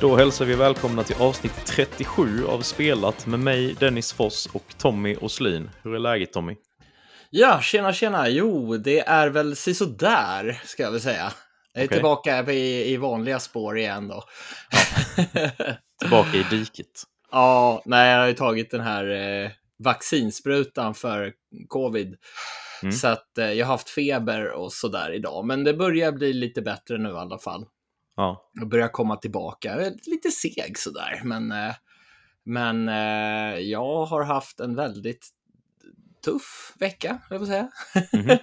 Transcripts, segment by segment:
Då hälsar vi välkomna till avsnitt 37 av Spelat med mig, Dennis Foss och Tommy Åslin. Hur är läget Tommy? Ja, tjena tjena. Jo, det är väl sisådär, ska jag väl säga. Jag är Okej. tillbaka i, i vanliga spår igen då. Tillbaka i diket. ja, nej, jag har ju tagit den här eh, vaccinsprutan för covid. Mm. Så att eh, jag har haft feber och sådär idag. Men det börjar bli lite bättre nu i alla fall. Ja, Jag börjar komma tillbaka. Lite seg sådär, men, eh, men eh, jag har haft en väldigt tuff vecka, jag säga. Mhm.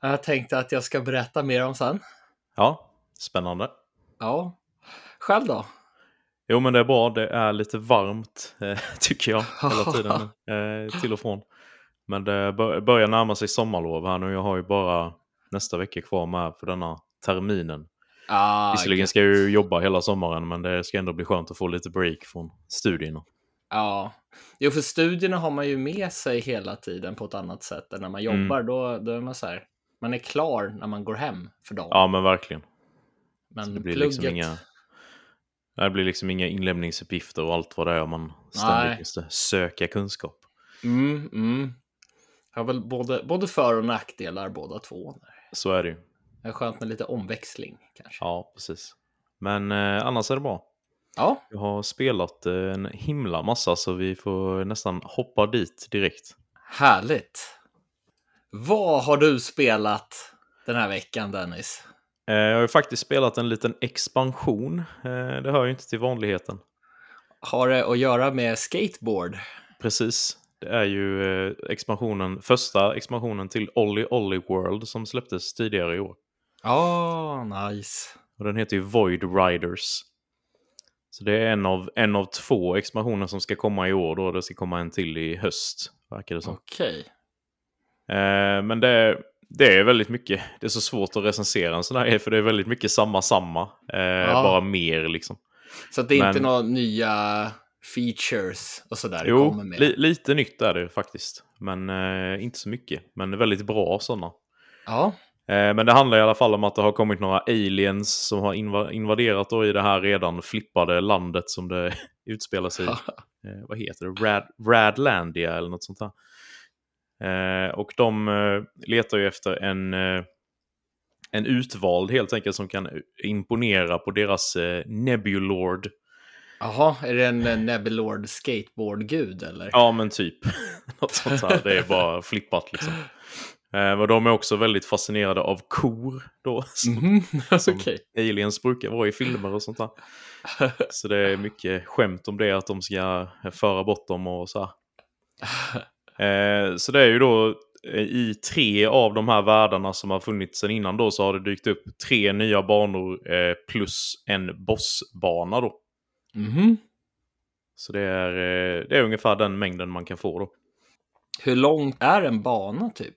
jag tänkte att jag ska berätta mer om sen. ja spännande. Ja, själv då? Jo, men det är bra. Det är lite varmt, eh, tycker jag, hela tiden. Till och från. Men det bör- börjar närma sig sommarlov här nu. Jag har ju bara nästa vecka kvar med för denna terminen. Ah, Visserligen ska jag ju jobba hela sommaren, men det ska ändå bli skönt att få lite break från studierna. Ja, jo för studierna har man ju med sig hela tiden på ett annat sätt än när man Mm. jobbar. Då, då är man så här, man är klar när man går hem för dagen. Ja, men verkligen. men det blir plugget, liksom inga... Det blir liksom inga inlämningsuppgifter och allt vad det är man ständigt Nej. måste söka kunskap. Mm, mm. Har väl både, både för och nackdelar båda två. Så är det ju. Det är skönt med lite omväxling kanske. Ja, precis. Men eh, annars är det bra. Ja, Jag har spelat eh, en himla massa så vi får nästan hoppa dit direkt. härligt. Vad har du spelat den här veckan Dennis? Eh, jag har ju faktiskt spelat en liten expansion. Eh, det hör ju inte till vanligheten. Har det att göra med skateboard? Precis. Det är ju eh, expansionen, första expansionen till Olly Olly World som släpptes tidigare i år. Ja, nice. Och den heter ju Void Riders. Så det är en av, en av två expansioner som ska komma i år då. Det ska komma en till i höst, verkar det som. Okej. Eh, men det, det är väldigt mycket, det är så svårt att recensera en sån här för det är väldigt mycket samma samma. Eh, Bara mer liksom. Så det är inte Men- några nya features och sådär Jo, kommer med? li, lite nytt är det faktiskt. Men eh, inte så mycket. Men väldigt bra sådana. Ja, men det handlar i alla fall om att det har kommit några aliens som har inva- invaderat då i det här redan flippade landet som det utspelar sig i. eh, vad heter det? Rad, Radlandia eller något sånt där. Eh, och de eh, letar ju efter en, eh, en utvald helt enkelt som kan imponera på deras eh, Nebulord. Jaha, är det en eh, Nebulord skateboardgud eller? Ja, men typ. något sånt där. Det är bara flippat liksom. Eh, och de är också väldigt fascinerade av kor då. Som, Mhm, som Okej. aliens brukar vara i filmer och sånt där. Så det är mycket skämt om det, att de ska föra bort dem och så här. Eh, så det är ju då eh, i tre av de här världarna som har funnits sedan innan då så har det dykt upp tre nya banor eh, plus en bossbana då. Mhm. Så det är, eh, det är ungefär den mängden man kan få då. Hur långt är en bana typ?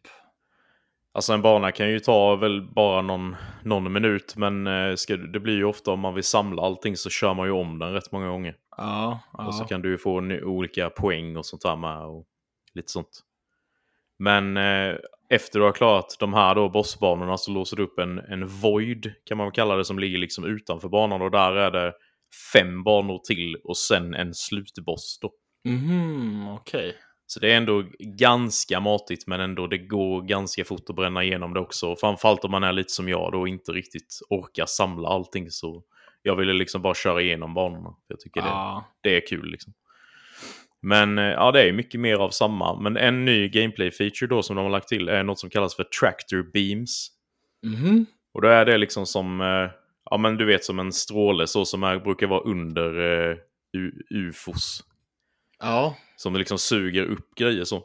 Alltså en bana kan ju ta väl bara någon, någon minut men eh, ska, det blir ju ofta om man vill samla allting så kör man ju om den rätt många gånger. Ja, Och så ja. kan du ju få olika poäng och sånt där med och lite sånt. Men eh, efter du har klarat de här då bossbanorna så låser du upp en, en void kan man väl kalla det som ligger liksom utanför banan och där är det fem banor till och sen en slutboss då. Mhm, okej. Så det är ändå ganska matigt men ändå det går ganska fort att bränna igenom det också. Framförallt om man är lite som jag då och inte riktigt orkar samla allting så jag ville liksom bara köra igenom banorna. Jag tycker det, Ja. det är kul liksom. Men eh, ja, det är mycket mer av samma. Men en ny gameplay-feature då som de har lagt till är något som kallas för tractor beams. Mhm. Och då är det liksom som, eh, ja men du vet som en stråle så som är, brukar vara under eh, U- ufos. Ja. Som liksom suger upp grejer så.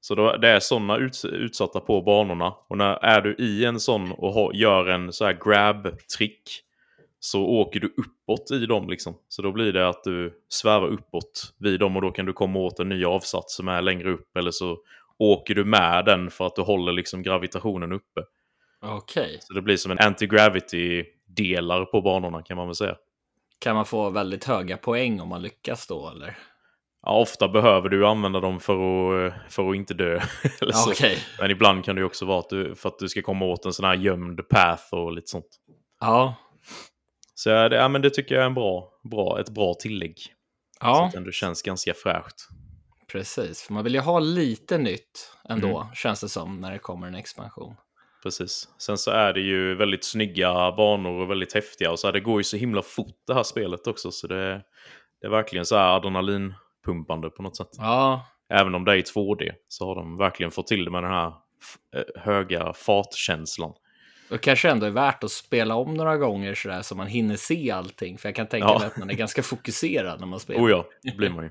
Så då, det är sådana uts utsatta på banorna. Och när är du i en sån och har, gör en så här grab-trick så åker du uppåt i dem liksom. Så då blir det att du svävar uppåt vid dem och då kan du komma åt en ny avsats som är längre upp. Eller så åker du med den för att du håller liksom gravitationen uppe. Okej. Så det blir som en anti-gravity-delar på banorna kan man väl säga. Kan man få väldigt höga poäng om man lyckas då eller? Ja, ofta behöver du använda dem för att, för att inte dö. Eller så. Okej. Men ibland kan det också vara att du, för att du ska komma åt en sån här gömd path och lite sånt. Ja. Så det, ja, men det tycker jag är en bra, bra, ett bra tillägg. Så Ja, att det ändå känns ganska fräscht. precis. För man vill ju ha lite nytt ändå, Mm. känns det som, när det kommer en expansion. Precis. Sen så är det ju väldigt snygga banor och väldigt häftiga. Och så här, det går ju så himla fort det här spelet också. Så det, det är verkligen så här adrenalinpumpande på något sätt. Ja, Även om det är i 2D så har de verkligen fått till det med den här eh, höga fartkänslan. och kanske ändå är värt att spela om några gånger sådär så man hinner se allting. För jag kan tänka Ja. mig att man är ganska fokuserad när man spelar. Oh ja, det blir man ju.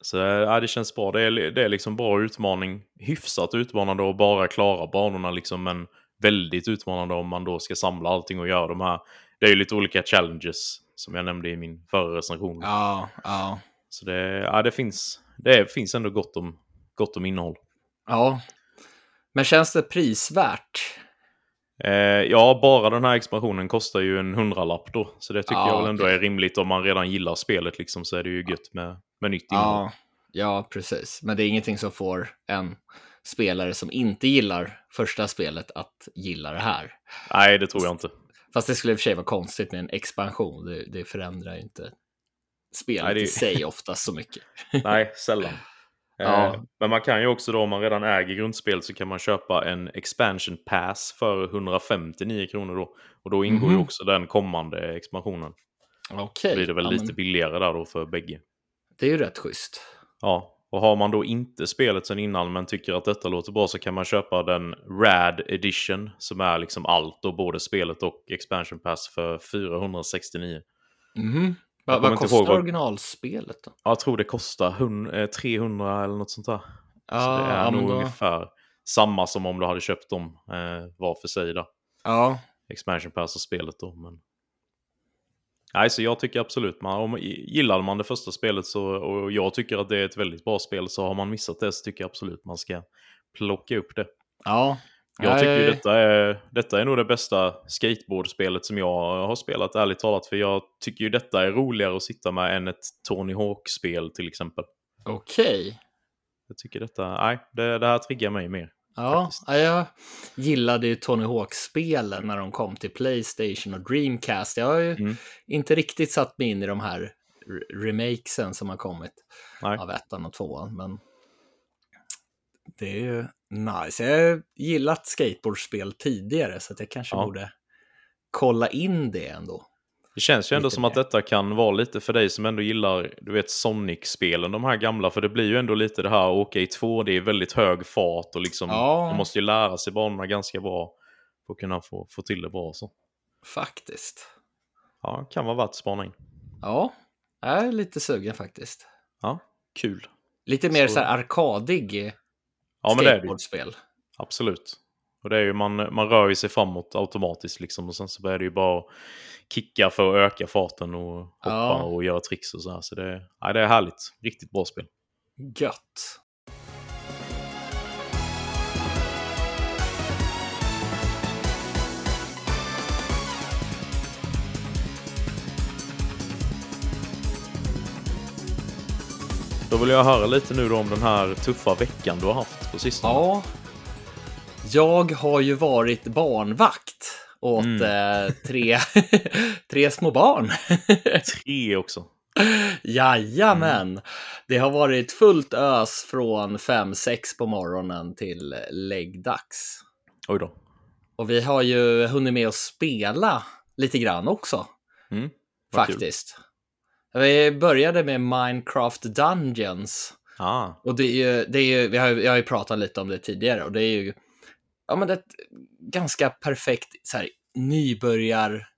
Så ja, det känns bra. Det är, det är liksom bra utmaning. Hyfsat utmanande att bara klara banorna liksom. Men väldigt utmanande om man då ska samla allting och göra de här. Det är ju lite olika challenges som jag nämnde i min förra recension. Ja, ja. Så det, ja, det, finns, det finns ändå gott om, gott om innehåll. Ja. Men känns det prisvärt? Eh, ja, bara den här expansionen kostar ju en hundralapp då. Så det tycker Ja, jag väl ändå är rimligt om man redan gillar spelet liksom. Så är det ju gött med, med nytt innehåll. Ja, ja, precis. Men det är ingenting som får en spelare som inte gillar första spelet att gilla det här. Nej, det tror jag inte. Fast det skulle i och för sig vara konstigt med en expansion. Det, det förändrar ju inte spelet Nej, det i sig oftast så mycket. Nej, sällan. Ja. Eh, Men man kan ju också då, om man redan äger grundspel, så kan man köpa en expansion pass för 159 kronor då. Och då ingår ju Mhm. också den kommande expansionen. Okej, Då blir det väl ja, lite men billigare där då för bägge. det är ju rätt schysst. Ja, och har man då inte spelet sen innan men tycker att detta låter bra så kan man köpa den Rad Edition som är liksom allt och både spelet och expansion pass för 469. Mhm. Va, vad kostar vad- originalspelet då? Ja, Jag tror det kostar hun- eh, 300 eller något sånt där. så det är ja, nog då- ungefär samma som om du hade köpt dem eh, var för sig då. Ja, Expansion pass och spelet då. Men... Nej, så jag tycker absolut, man, om, gillar man det första spelet så, och jag tycker att det är ett väldigt bra spel så har man missat det så tycker jag absolut man ska plocka upp det. ja. Jag tycker ju detta är, detta är nog det bästa skateboardspelet som jag har spelat ärligt talat. För jag tycker ju detta är roligare att sitta med än ett Tony Hawk-spel till exempel. Okej. Jag tycker detta, nej, det, det här triggar mig mer. Ja, faktiskt. ja, jag gillade ju Tony Hawk-spelen när de kom till Playstation och Dreamcast. Jag har ju Mm. inte riktigt satt mig in i de här re- remakesen som har kommit Nej. av ettan och tvåan, men det är ju nice. Jag har gillat skateboardspel tidigare, så att jag kanske Ja. borde kolla in det ändå. Det känns ju ändå Lite som att mer. detta kan vara lite för dig som ändå gillar, du vet Sonic-spelen, de här gamla. För det blir ju ändå lite det här att åka i 2D i väldigt hög fart och liksom, Ja. man måste ju lära sig banorna ganska bra för att kunna få, få till det bra. Så. Faktiskt. Ja, kan vara värt att spana in. Ja, jag är lite sugen faktiskt. Ja, kul. Lite mer Så- så, här arkadig Ja, men det är det skateboardspel. Absolut. Och det är ju, man, man rör ju sig framåt automatiskt liksom och sen så är det ju bara kicka för att öka farten och hoppa Ja. och göra tricks och så här. Så det, ja, det är härligt. Riktigt bra spel. Gött. Då vill jag höra lite nu då om den här tuffa veckan du har haft på sistone. Ja. Jag har ju varit barnvakt åt Mm. eh, tre, tre små barn. Tre också. Jajamän! Det har varit fullt ös från 5-6 på morgonen till läggdags. Oj då. Och vi har ju hunnit med att spela lite grann också, Mm. vad kul. faktiskt. Vi började med Minecraft Dungeons. Ah, Och det är ju, det är ju vi har, jag har ju pratat lite om det tidigare och det är ju ja, men det ett ganska perfekt så här, nybörjar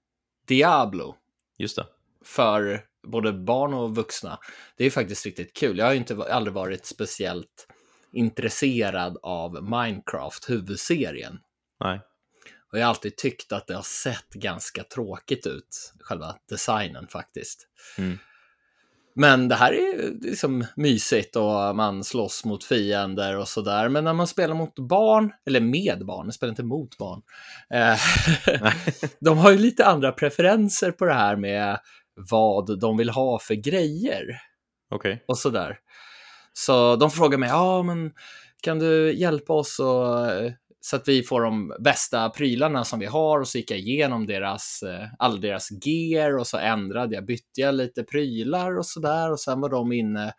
Diablo just det. för både barn och vuxna. Det är ju faktiskt riktigt kul. Jag har ju inte, aldrig varit speciellt intresserad av Minecraft, huvudserien. Nej. Och jag har alltid tyckt att det har sett ganska tråkigt ut, själva designen faktiskt. Mm. Men det här är liksom mysigt och man slåss mot fiender och sådär. Men när man spelar mot barn, eller med barn, jag spelar inte mot barn. Eh, de har ju lite andra preferenser på det här med vad de vill ha för grejer Okej. och sådär. Så de frågar mig, ja men kan du hjälpa oss att eh, så att vi får de bästa prylarna som vi har och så gick jag igenom deras, eh, all deras gear och så ändrade jag, bytte jag lite prylar och så där och sen var de inne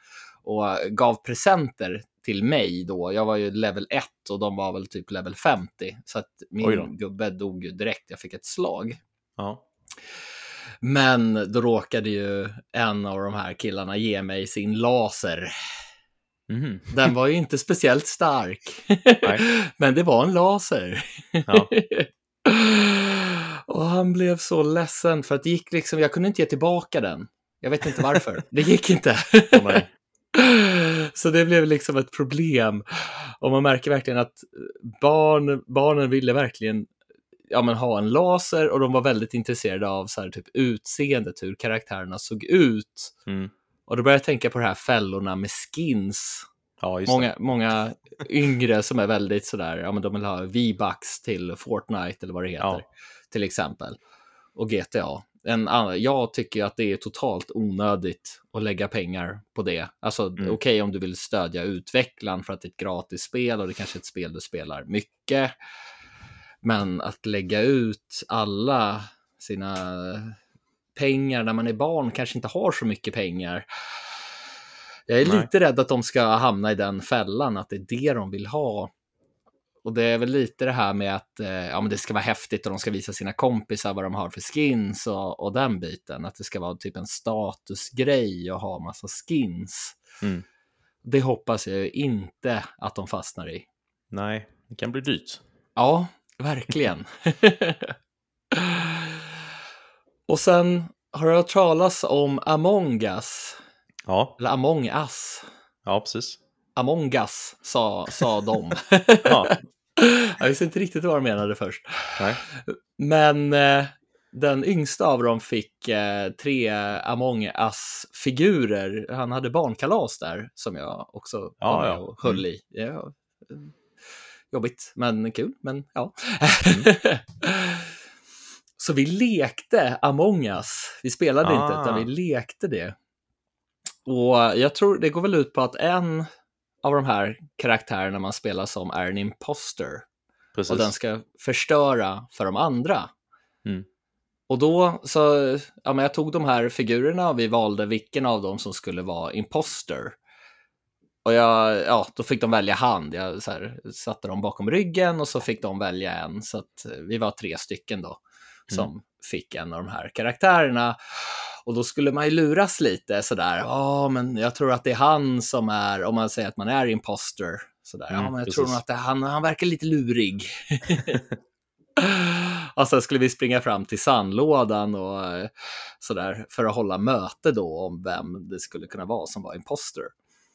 och gav presenter till mig då. Jag var ju level 1 och de var väl typ level 50 så att min gubbe dog ju direkt. Jag fick ett slag. Ja. Men då råkade ju en av de här killarna ge mig sin laser. Mhm. Den var ju inte speciellt stark, men det var en laser. Ja. och han blev så ledsen för att det gick liksom, jag kunde inte ge tillbaka den. Jag vet inte varför, det gick inte. Så det blev liksom ett problem. Och man märker verkligen att barn, barnen ville verkligen ja, men ha en laser och de var väldigt intresserade av så här, typ utseendet, hur karaktärerna såg ut. Mm. Och då började jag tänka på de här fällorna med skins. Ja, Många, många yngre som är väldigt sådär, ja men de vill ha V-bucks till Fortnite eller vad det heter, Ja. till exempel. Och GTA. En annan, jag tycker att det är totalt onödigt att lägga pengar på det. Alltså Mm. okej om du vill stödja utvecklaren för att det är ett gratis spel och det kanske är ett spel du spelar mycket. Men att lägga ut alla sina pengar när man är barn kanske inte har så mycket pengar. Jag är Nej. lite rädd att de ska hamna i den fällan, att det är det de vill ha. Och det är väl lite det här med att eh, ja, men det ska vara häftigt och de ska visa sina kompisar vad de har för skins och, och den biten. Att det ska vara typ en statusgrej att ha massa skins. Mm. Det hoppas jag ju inte att de fastnar i. Nej, det kan bli dyrt. Ja, verkligen. och sen har du hört talas om Among Us? Ja, Eller Among Us? ja precis. Among Us, sa, sa de. Ja. Jag visste inte riktigt vad de menade först. Nej. Men eh, den yngsta av dem fick eh, tre Among Us-figurer. Han hade barnkalas där som jag också var Ja, med ja. och höll Mm. i. Ja, eh, jobbigt, men kul. Men ja. Mm. Så vi lekte Among Us. Vi spelade inte, Ah. utan vi lekte det. Och jag tror det går väl ut på att en av de här karaktärerna man spelar som är en imposter Precis. och den ska förstöra för de andra. Mm. Och då så, ja men jag tog de här figurerna och vi valde vilken av dem som skulle vara imposter. Och jag, ja, då fick de välja hand. Jag så här, satte dem bakom ryggen och så fick de välja en. Så att eh, vi var tre stycken då som fick en av de här karaktärerna. Och då skulle man ju luras lite sådär. Ja, men jag tror att det är han som är, om man säger att man är imposter. Sådär. ja, Mm, men jag precis. tror nog att det han, han verkar lite lurig. och sen skulle vi springa fram till sandlådan och eh, sådär för att hålla möte då om vem det skulle kunna vara som var imposter.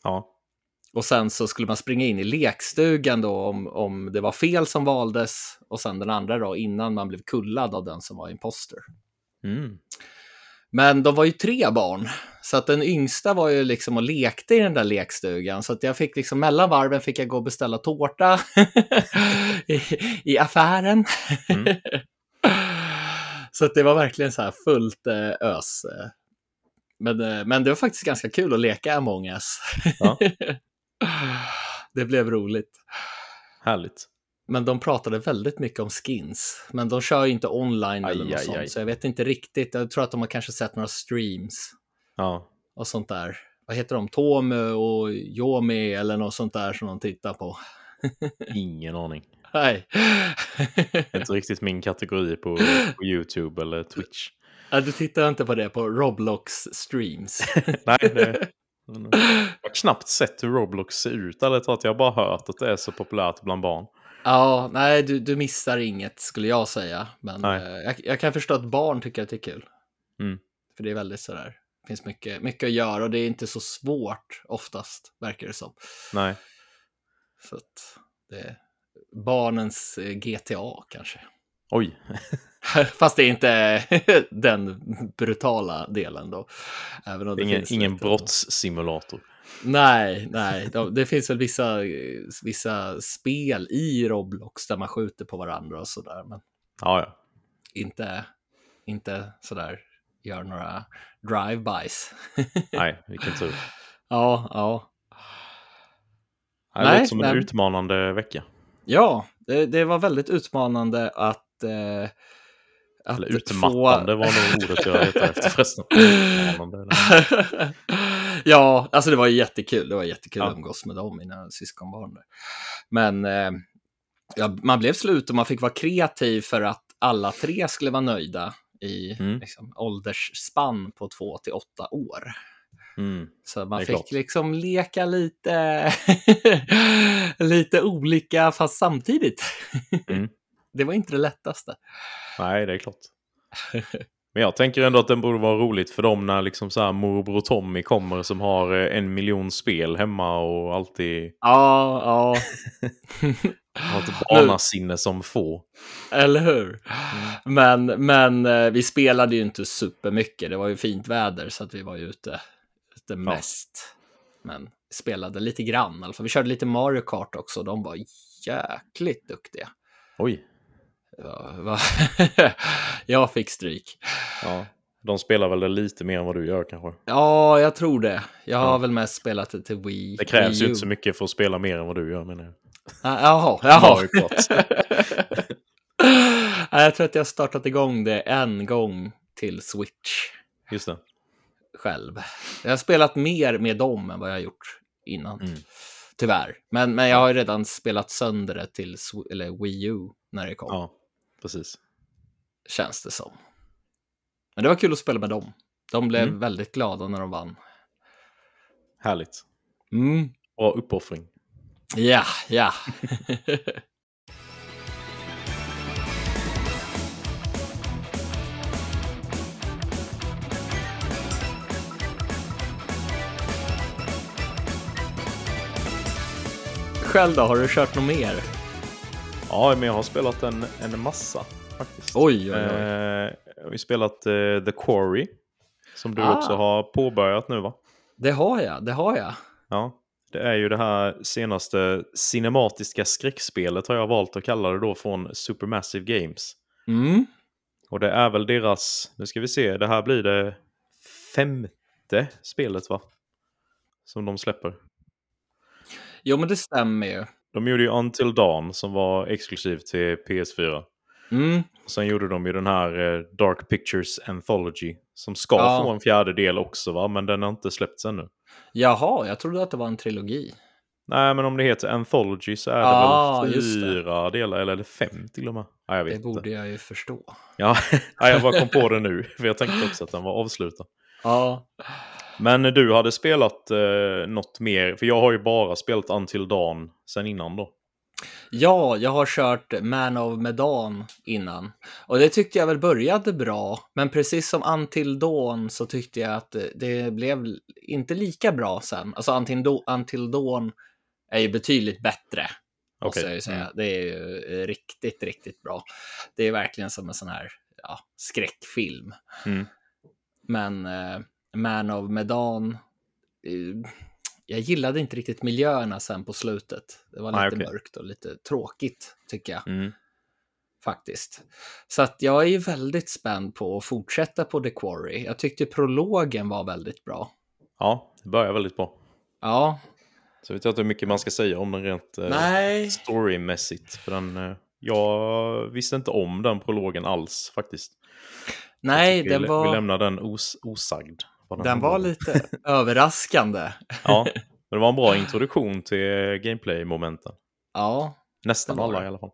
Ja. Och sen så skulle man springa in i lekstugan då om, om det var fel som valdes och sen den andra då innan man blev kullad av den som var imposter. Mm. Men de var ju tre barn, så att den yngsta var ju liksom och lekte i den där lekstugan. Så att jag fick liksom mellan varven fick jag gå och beställa tårta i, i affären. Mm. så att det var verkligen så här fullt eh, ös. Men, eh, men det var faktiskt ganska kul att leka Among Us. Ja. det blev roligt. Härligt. Men de pratade väldigt mycket om skins. Men de kör ju inte online Aj, eller något aj, sånt. aj. Så jag vet inte riktigt. Jag tror att de har kanske sett några streams Ja. och sånt där. Vad heter de? Tomu och Yomi eller något sånt där som de tittar på. Ingen aning. Nej. Inte riktigt min kategori på, på YouTube eller Twitch. Ja, du tittar inte på det på Roblox streams. Nej, det... Jag har knappt sett hur Roblox ser ut. Eller att jag har bara hört att det är så populärt bland barn. ja, nej, du, du missar inget skulle jag säga. Men eh, jag, jag kan förstå att barn tycker att det är kul. Mm. För det är väldigt sådär. Det finns mycket, mycket att göra och det är inte så svårt oftast, verkar det som. Nej. Så att det är barnens eh, GTA kanske. Oj. Fast det är inte den brutala delen då. Även om det Ingen, ingen lite- brottssimulator. Nej, nej. De, det finns väl vissa, vissa spel i Roblox där man skjuter på varandra och sådär. Men Ja, ja. inte, inte sådär gör några drive-bys. Nej, vilken tur. ja, ja. Det låter som en nej. utmanande vecka. Ja, det, det var väldigt utmanande att eh, att Eller utmattande få... var nog ordet jag letade efter förresten. ja, alltså det var jättekul. Det var jättekul ja. att umgås med dem, mina syskonbarn. Men eh, ja, man blev slut och man fick vara kreativ för att alla tre skulle vara nöjda i mm. liksom, åldersspann på två till åtta år. Mm. Så man fick klart. liksom leka lite, lite olika fast samtidigt. Mm. Det var inte det lättaste. Nej, det är klart. Men jag tänker ändå att det borde vara roligt för dem när liksom så här morbror Tommy kommer som har eh, en miljon spel hemma och alltid... Ja, ja. har ett barnasinne som få. Eller hur? Mm. Men, men eh, vi spelade ju inte supermycket. Det var ju fint väder så att vi var ju ute, ute mest. Ja. Men spelade lite grann. Alltså, vi körde lite Mario Kart också. De var jäkligt duktiga. Oj. Ja, jag fick stryk. Ja, de spelar väl lite mer än vad du gör kanske? Ja, jag tror det. Jag har ja. väl mest spelat det till Wii. Det krävs Wii ju inte så mycket för att spela mer än vad du gör menar jag. Jaha, jaha. jag tror att jag startat igång det en gång till Switch. Just det. Själv. Jag har spelat mer med dem än vad jag har gjort innan. Mm. Tyvärr. Men, men jag har ju redan spelat sönder det till Wii U när det kom. Ja, precis. Känns det som. Men det var kul att spela med dem. De blev mm. väldigt glada när de vann. Härligt. Mm. Och uppoffring. Ja, ja. Själv då, har du kört något mer? Ja, men jag har spelat en, en massa faktiskt. Oj, oj, oj. Eh, jag har spelat eh, The Quarry. Som du ah. också har påbörjat nu va? Det har jag, det har jag. Ja, det är ju det här senaste cinematiska skräckspelet har jag valt att kalla det då från Supermassive Games. Mm. Och det är väl deras, nu ska vi se, det här blir det femte spelet va? Som de släpper. Jo men det stämmer ju. De gjorde ju Until Dawn som var exklusivt till PS4. Mm. Sen gjorde de ju den här eh, Dark Pictures Anthology. Som ska ja. få en fjärde del också va, men den har inte släppts ännu. Jaha, jag trodde att det var en trilogi. Nej, men om det heter Anthology så är det ah, väl fyra delar, eller fem till och med. Ja, jag vet det borde jag ju förstå. Ja, jag bara kom på det nu, för jag tänkte också att den var avslutad. Ja. Men du hade spelat eh, något mer, för jag har ju bara spelat Until Dawn sen innan då. Ja, jag har kört Man of Medan innan. Och det tyckte jag väl började bra, men precis som Until Dawn så tyckte jag att det blev inte lika bra sen. Alltså Until, Until Dawn är ju betydligt bättre, måste okay. jag ju säga. Mm. Det är ju riktigt, riktigt bra. Det är verkligen som en sån här ja, skräckfilm. Mm. Men eh, Man of Medan, eh, jag gillade inte riktigt miljöerna sen på slutet. Det var lite ah, okay. mörkt och lite tråkigt tycker jag. Mm. Faktiskt. Så att jag är väldigt spänd på att fortsätta på The Quarry. Jag tyckte prologen var väldigt bra. Ja, det börjar väldigt bra. Ja. Så vet jag inte hur mycket man ska säga om den rent eh, storymässigt. För den, eh, jag visste inte om den prologen alls faktiskt. Nej, den vi, var... Vi lämnar den os osagd. Den, den var lite överraskande. Ja, men det var en bra introduktion till gameplay-momenten. Ja. Nästan alla i alla fall.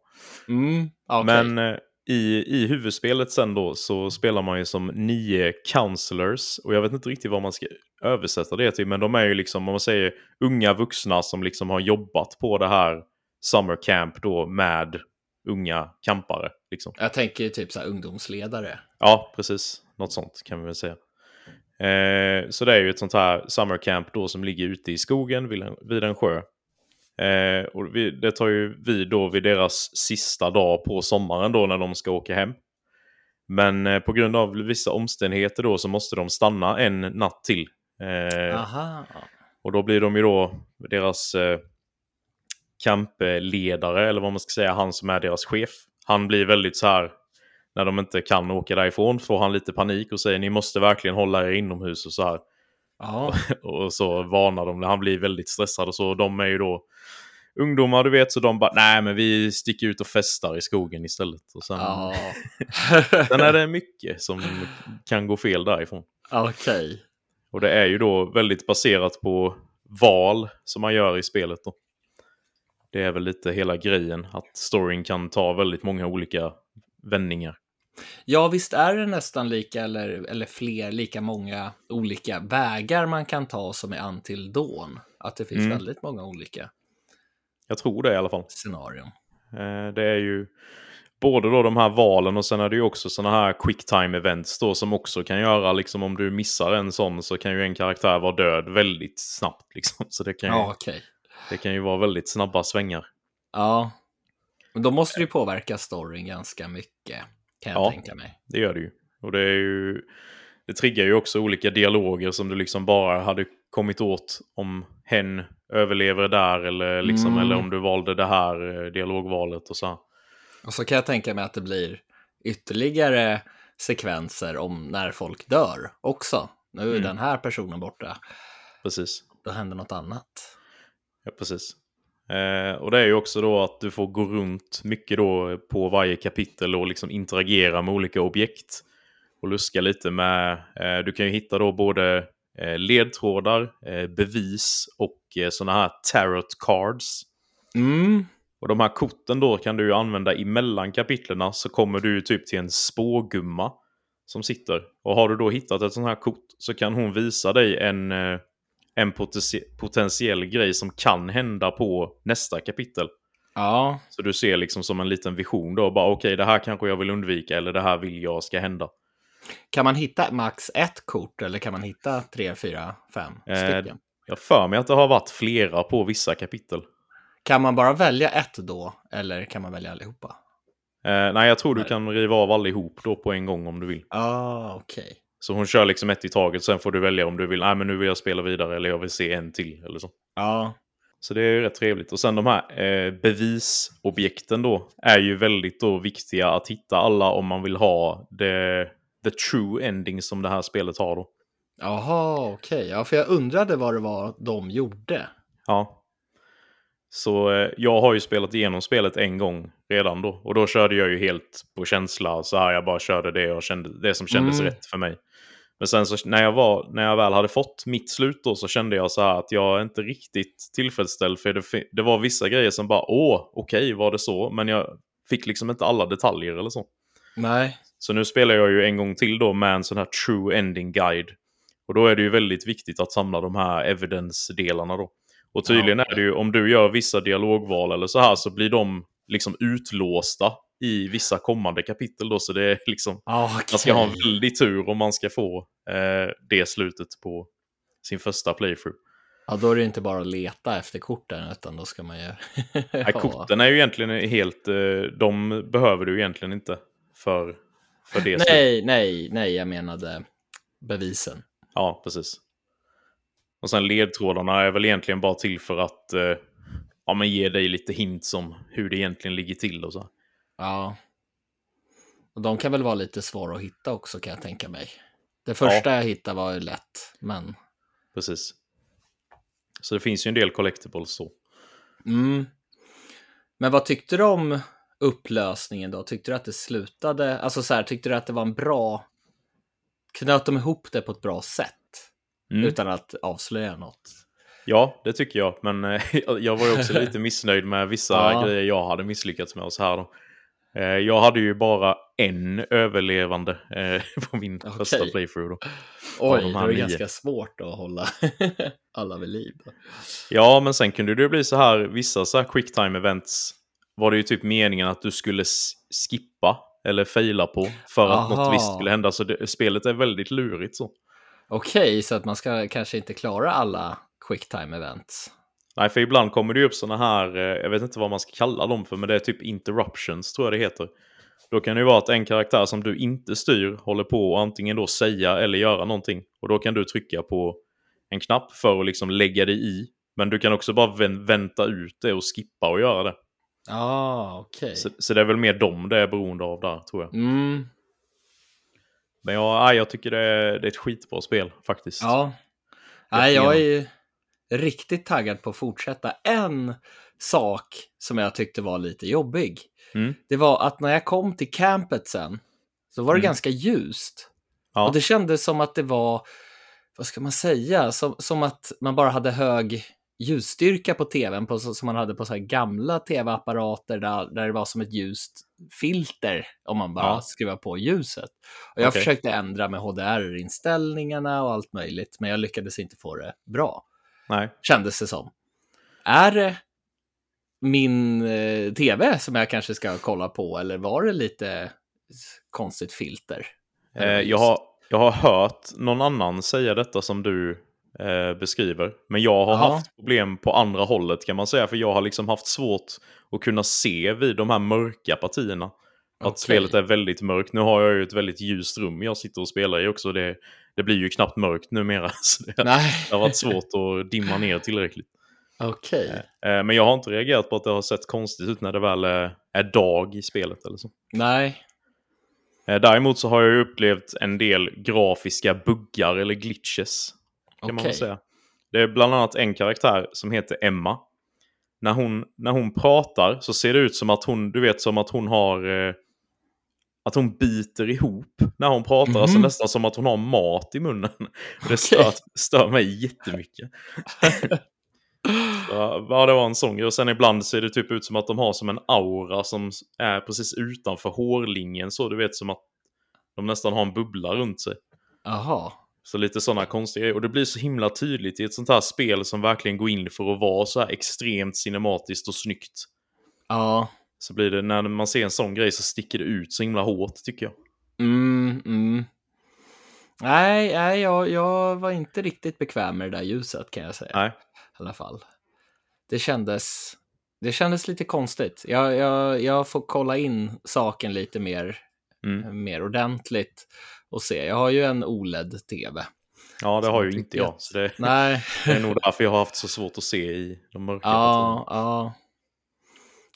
Mm, okay. Men eh, i, i huvudspelet sen då så spelar man ju som nio counselors. Och jag vet inte riktigt vad man ska översätta det till. Men de är ju liksom, om man säger, unga vuxna som liksom har jobbat på det här summer camp då med unga kampare. Liksom. Jag tänker typ så här ungdomsledare. Ja, precis. Något sånt kan vi väl säga. Eh, så det är ju ett sånt här summer camp då som ligger ute i skogen vid en, vid en sjö. Eh, och vi, det tar ju vi då vid deras sista dag på sommaren då när de ska åka hem. Men eh, på grund av vissa omständigheter då så måste de stanna en natt till. Eh, Aha. Och då blir de ju då deras eh, campledare, eller vad man ska säga, han som är deras chef. Han blir väldigt så här när de inte kan åka därifrån får han lite panik och säger ni måste verkligen hålla er inomhus och så här. Ja. och så varnar de, han blir väldigt stressad och så. De är ju då ungdomar, du vet, så de bara, nej men vi sticker ut och festar i skogen istället. Och sen, Ja. sen är det mycket som kan gå fel därifrån. Okej. Och det är ju då väldigt baserat på val som man gör i spelet. Då. Det är väl lite hela grejen, att storyn kan ta väldigt många olika vändningar. Ja, visst är det nästan lika eller, eller fler, lika många olika vägar man kan ta som är Until Dawn. Att det finns Mm. väldigt många olika Jag tror det i alla fall. scenarion. Eh, Det är ju både då de här valen och sen är det ju också sådana här quick time events då som också kan göra liksom om du missar en sån så kan ju en karaktär vara död väldigt snabbt liksom. Så det kan ju, Ja, okej. det kan ju vara väldigt snabba svängar. Ja. Men då måste det ju påverka storyn ganska mycket, kan jag Ja. tänka mig. Det gör det ju. Och det är ju... Det triggar ju också olika dialoger som du liksom bara hade kommit åt om hen överlever där eller, liksom, Mm. eller om du valde det här eh, dialogvalet och så. Och så kan jag tänka mig att det blir ytterligare sekvenser om när folk dör också. Nu är Mm. den här personen borta, Precis. då händer något annat. Ja, precis. Eh, och det är ju också då att du får gå runt mycket då på varje kapitel och liksom interagera med olika objekt. Och luska lite med, eh, du kan ju hitta då både eh, ledtrådar, eh, bevis och eh, sådana här tarot cards. Mm. Och de här korten då kan du ju använda emellan kapitlerna så kommer du ju typ till en spågumma som sitter. Och har du då hittat ett sånt här kort så kan hon visa dig en, eh, en potenti- potentiell grej som kan hända på nästa kapitel. Ja, Så du ser liksom som en liten vision då, bara okej det här kanske jag vill undvika eller det här vill jag ska hända. kan man hitta max ett kort eller kan man hitta tre, fyra, fem Eh, stycken? Jag för mig att det har varit flera på vissa kapitel. Kan man bara välja ett då eller kan man välja allihopa? Eh, nej, jag tror du kan riva av allihop då på en gång om du vill. Ah, okej. Så hon kör liksom ett i taget, sen får du välja om du vill, nej men nu vill jag spela vidare eller jag vill se en till eller så. Ja, Så det är ju rätt trevligt. Och sen de här eh, bevisobjekten då är ju väldigt då viktiga att hitta alla om man vill ha the, the true ending som det här spelet har då. jaha, okej. Ja, för jag undrade vad det var de gjorde. Ja. Så eh, jag har ju spelat igenom spelet en gång redan då. Och då körde jag ju helt på känsla. Så här, jag bara körde det, och kände, det som kändes Mm. rätt för mig. Men sen så när jag, var, när jag väl hade fått mitt slut då så kände jag så här att jag är inte riktigt tillfredsställd. För det, det var vissa grejer som bara, åh, okej, var det så? Men jag fick liksom inte alla detaljer eller så. Nej. Så nu spelar jag ju en gång till då med en sån här true ending guide. Och då är det ju väldigt viktigt att samla de här evidence-delarna då. Och tydligen är det ju, om du gör vissa dialogval eller så här så blir de liksom utlåsta i vissa kommande kapitel då. Så det är liksom, Ja, okej. man ska ha en väldig tur om man ska få eh, det slutet på sin första playthrough. Ja, då är det inte bara att leta efter korten, utan då ska man ju... Nej, korten är ju egentligen helt, eh, de behöver du egentligen inte för, för det. Nej, nej, nej, jag menade bevisen. Ja, precis. Och sen ledtrådarna är väl egentligen bara till för att eh, ja, men ge dig lite hints om hur det egentligen ligger till och så. Ja. Och de kan väl vara lite svåra att hitta också kan jag tänka mig. Det första jag hittade var ju lätt, men... Precis. Så det finns ju en del collectibles så. Mm. Men vad tyckte du om upplösningen då? Tyckte du att det slutade, alltså så här, tyckte du att det var en bra, knöt de ihop det på ett bra sätt? Mm. Utan att avslöja något? Ja, det tycker jag. Men eh, jag var ju också lite missnöjd med vissa Ja. grejer jag hade misslyckats med och så här då. Eh, jag hade ju bara en överlevande eh, på min Okej. första playthrough då. Oj, de det nio. ganska svårt att hålla alla vid liv. Då. Ja, men sen kunde det bli så här, vissa så här quick time events var det ju typ meningen att du skulle skippa eller faila på för att Aha. något visst skulle hända. Så det, spelet är väldigt lurigt så. Okej, så att man ska kanske inte klara alla quick time events. Nej, för ibland kommer det ju upp såna här, eh, jag vet inte vad man ska kalla dem för, men det är typ interruptions tror jag det heter. Då kan det ju vara att en karaktär som du inte styr håller på att antingen då säga eller göra någonting. Och då kan du trycka på en knapp för att liksom lägga dig i. Men du kan också bara vän- vänta ut det och skippa och göra det. Ja, ah, okej. Så, så det är väl mer dem det är beroende av där, tror jag. Mm, Men nej, jag tycker det är, det är ett skitbra spel faktiskt. ja. Nej, jag är ju riktigt taggad på att fortsätta. En sak som jag tyckte var lite jobbig, Mm. det var att när jag kom till campet sen, så var det Mm. ganska ljust. Ja. Och det kändes som att det var, vad ska man säga, som, som att man bara hade hög ljusstyrka på tvn, på, som man hade på så gamla tv-apparater där, där det var som ett ljust filter om man bara Ja. skruvar på ljuset. Och jag Okej. försökte ändra med HDR-inställningarna och allt möjligt, men jag lyckades inte få det bra, Nej. kändes det som. Är det min eh, tv som jag kanske ska kolla på, eller var det lite konstigt filter? Eh, jag, har, jag har hört någon annan säga detta som du eh, beskriver. Men jag har Ja. haft problem på andra hållet kan man säga. För jag har liksom haft svårt att kunna se vid de här mörka partierna. Att Okej. spelet är väldigt mörkt. Nu har jag ju ett väldigt ljust rum jag sitter och spelar i också. Det, det blir ju knappt mörkt numera. Så det, Nej, det har varit svårt att dimma ner tillräckligt. okej. Eh, men jag har inte reagerat på att det har sett konstigt ut när det väl är, är dag i spelet eller så. Nej. Eh, Däremot så har jag upplevt en del grafiska buggar eller glitches. Kan man Okej. väl säga. Det är bland annat en karaktär som heter Emma. När hon, när hon pratar så ser det ut som att hon, du vet som att hon har... Att hon biter ihop när hon pratar. Alltså Mhm. nästan som att hon har mat i munnen. Det stör, stör mig jättemycket. Ja, det var en sån grej. Och sen ibland ser det typ ut som att de har som en aura som är precis utanför hårlinjen. Så du vet som att de nästan har en bubbla runt sig. Jaha. Så lite sådana konstiga grejer. Och det blir så himla tydligt i ett sånt här spel som verkligen går in för att vara så här extremt cinematiskt och snyggt. Ja. Så blir det, när man ser en sån grej så sticker det ut så himla hårt tycker jag. Mm, mm. Nej, nej jag, jag var inte riktigt bekväm med det där ljuset kan jag säga. Nej. I alla fall. Det kändes, det kändes lite konstigt. Jag, jag, jag får kolla in saken lite mer, Mm. mer ordentligt och se. Jag har ju en OLED-TV. Ja, det har ju inte jag. Så det, Nej. det är nog därför jag har haft så svårt att se i de mörka partierna. Ja, ja.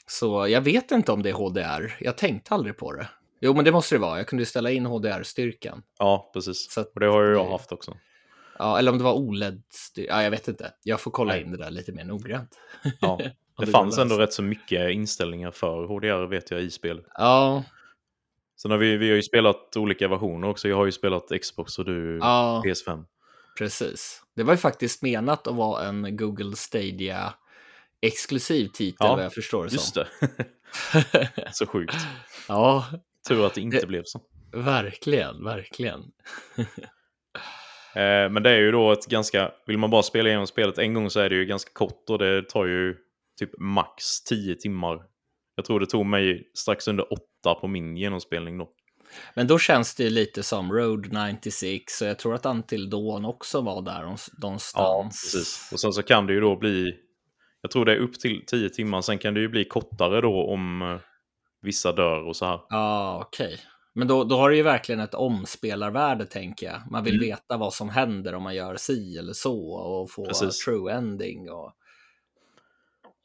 Så jag vet inte om det är HDR. Jag tänkte aldrig på det. Jo, men det måste det vara. Jag kunde ju ställa in HDR-styrkan. Ja, precis. Så att Och det har ju jag haft också. Ja, eller om det var OLED-styrka. Ja, jag vet inte. Jag får kolla Nej. in det där lite mer noggrant. Ja. Det fanns ändå rätt så mycket inställningar för HDR vet jag i spelet. Ja, Sen har vi, vi har ju spelat olika versioner också. Jag har ju spelat Xbox och du ja, PS5. precis. Det var ju faktiskt menat att vara en Google Stadia exklusiv titel Ja, vad jag förstår det Just som. det. så sjukt. ja, Tur att det inte Det- blev så. verkligen, verkligen. Eh, men det är ju då ett ganska, vill man bara spela igenom spelet en gång så är det ju ganska kort och det tar ju typ max 10 timmar. Jag tror det tog mig strax under 8 på min genomspelning då. Men då känns det ju lite som Road 96 och jag tror att Until Dawn också var där någonstans. någonstans. precis. Och sen så kan det ju då bli, jag tror det är upp till 10 timmar, sen kan det ju bli kortare då om eh, vissa dör och så här. Ja, okej. Men då, då har det ju verkligen ett omspelarvärde, tänker jag. Man vill Mm. veta vad som händer om man gör si eller så och få Precis. true ending och,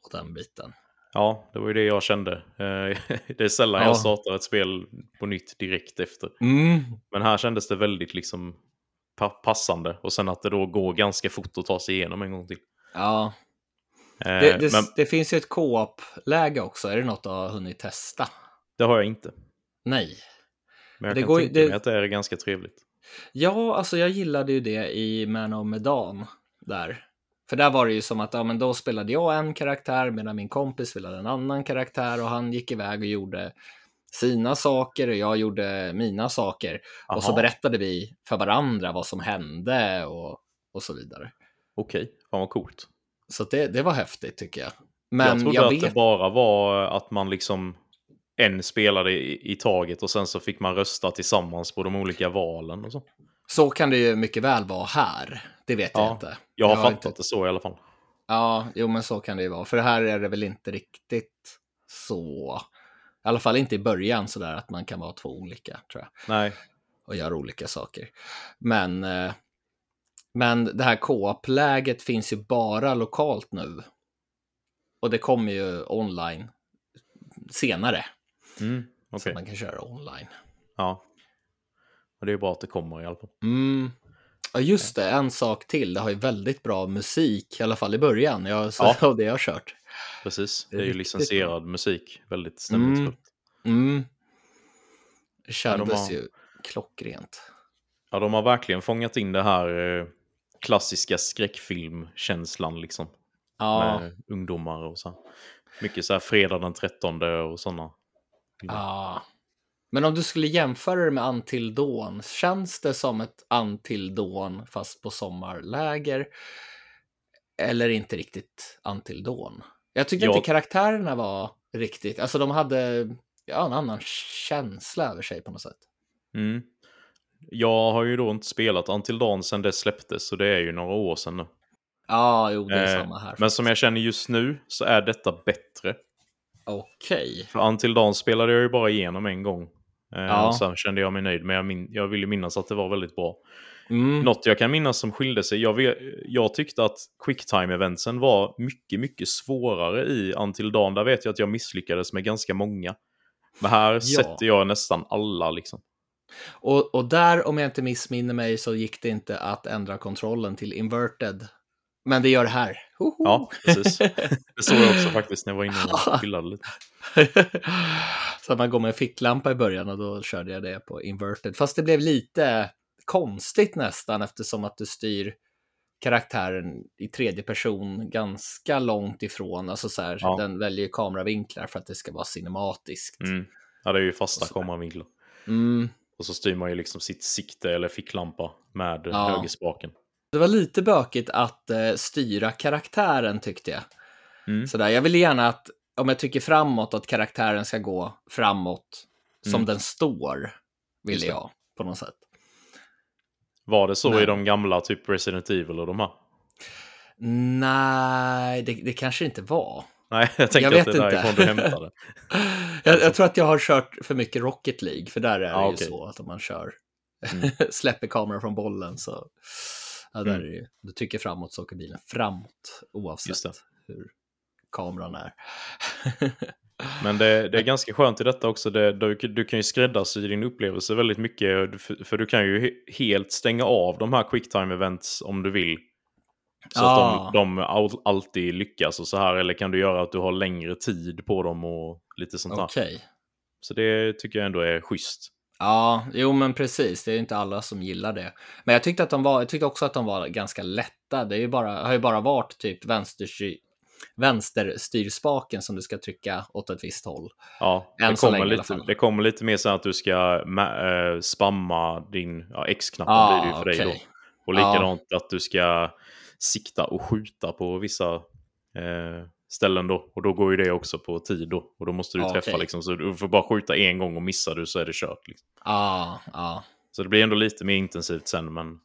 och den biten. Ja, det var ju det jag kände. Eh, Det är sällan Ja. jag startar ett spel på nytt direkt efter. Mm. Men här kändes det väldigt liksom pa- passande. Och sen att det då går ganska fort att ta sig igenom en gång till. Ja, det, det, Men det finns ju ett co-op-läge också. Är det något du har hunnit testa? det har jag inte. Nej. Men jag Det kan går tänka det- mig att det är ganska trevligt. Ja, alltså jag gillade ju det i Man of Medan där. För där var det ju som att ja, men då spelade jag en karaktär medan min kompis spelade en annan karaktär och han gick iväg och gjorde sina saker och jag gjorde mina saker. Och så Aha, berättade vi för varandra vad som hände och, och så vidare. Okej, fan vad coolt. Så att det, det var häftigt tycker jag. jag Men trodde jag, att vet... det bara var att man liksom en spelade i, i taget och sen så fick man rösta tillsammans på de olika valen och så. Så kan det ju mycket väl vara här. Det vet jag Ja, inte. Jag har har fattat inte- det så i alla fall. Ja, jo men så kan det ju vara. För här är det väl inte riktigt så. I alla fall inte i början sådär att man kan vara två olika tror jag. Nej, Och göra olika saker. Men, eh, men det här co-op-läget finns ju bara lokalt nu. Och det kommer ju online senare. mm, Så okej. man kan köra online. Ja. Och det är bra att det kommer i alla fall. Mm. Ja, just det. En sak till. Det har ju väldigt bra musik, i alla fall i början. Jag, så, Ja. av det jag har kört. Precis, Det är ju licensierad musik. Väldigt stämningsfullt. Mm. Det kändes de har- ju klockrent. Ja, de har verkligen fångat in det här eh, klassiska skräckfilmkänslan liksom. Ja, Med ungdomar och så. Mycket så här fredag den 13 och sådana. ja. Men om du skulle jämföra det med Until Dawn, känns det som ett Until Dawn fast på sommarläger? Eller inte riktigt Until Dawn? Jag tycker Jag- inte karaktärerna var riktigt, alltså de hade ja, en annan känsla över sig på något sätt. Mm. Jag har ju då inte spelat Until Dawn sedan det släpptes, så det är ju några år sedan nu. Ja, jo, det är Eh, samma här. Men som jag känner just nu så är detta bättre. Okej. För Until Dawn spelade jag ju bara igenom en gång. Eh, Ja. Sen kände jag mig nöjd, men jag, min- jag vill ju minnas att det var väldigt bra. Mm. Något jag kan minnas som skilde sig, jag, vet, jag tyckte att quicktime-eventsen var mycket, mycket svårare i Until Dawn. Där vet jag att jag misslyckades med ganska många. Men här sätter jag nästan alla liksom. Och, och där, om jag inte missminner mig, så gick det inte att ändra kontrollen till inverted. Men det gör det här. Hoho! Ja, precis. Det såg jag också faktiskt när jag var inne och pillade lite. så att man går med en ficklampa i början och då körde jag det på inverted. Fast det blev lite konstigt nästan eftersom att du styr karaktären i tredje person ganska långt ifrån. Alltså så här, Ja. den väljer kameravinklar för att det ska vara cinematiskt. Mm. Ja, det är ju fasta kameravinklar. Mm. Och så styr man ju liksom sitt sikte eller ficklampa med Ja. högerspaken. Det var lite bökigt att eh, styra karaktären tyckte jag. Mm. Sådär, jag vill gärna att, om jag tycker framåt, att karaktären ska gå framåt som Mm. den står, vill Just det. jag på något sätt. Var det så Nej. i de gamla, typ Resident Evil och de här? Nej, det, det kanske inte var. Nej, jag tänker Jag att det är inte. därifrån du hämtade. Jag, jag tror att jag har kört för mycket Rocket League, för där är det Ja, ju okej. så att om man kör, Mm. släpper kameran från bollen så, ja, där Mm. är det du tycker framåt så åker bilen framåt, oavsett det. hur kameran är. Men det, det är ganska skönt i detta också. Det, du, du kan ju skräddarsy din upplevelse väldigt mycket. För, för du kan ju he, helt stänga av de här quicktime events om du vill. Så Ah. att de, de all, alltid lyckas och så här. Eller kan du göra att du har längre tid på dem och lite sånt där. Okej. Så det tycker jag ändå är schysst. Ja, jo men precis. Det är ju inte alla som gillar det. Men jag tyckte, att de var, jag tyckte också att de var ganska lätta. Det är ju bara, har ju bara varit typ vänsterstyr, vänsterstyrspaken som du ska trycka åt ett visst håll. Ja, Än det kommer, lite, det kommer lite mer så att du ska eh, spamma din ja, X-knappen Ah, blir det ju för dig då. Och likadant att du ska sikta och skjuta på vissa eh, ställen då. Och då går ju det också på tid då. Och då måste du Ja, träffa liksom. Så du får bara skjuta en gång och missar du så är det kört. Liksom. Ja, ja. Så det blir ändå lite mer intensivt sen. Men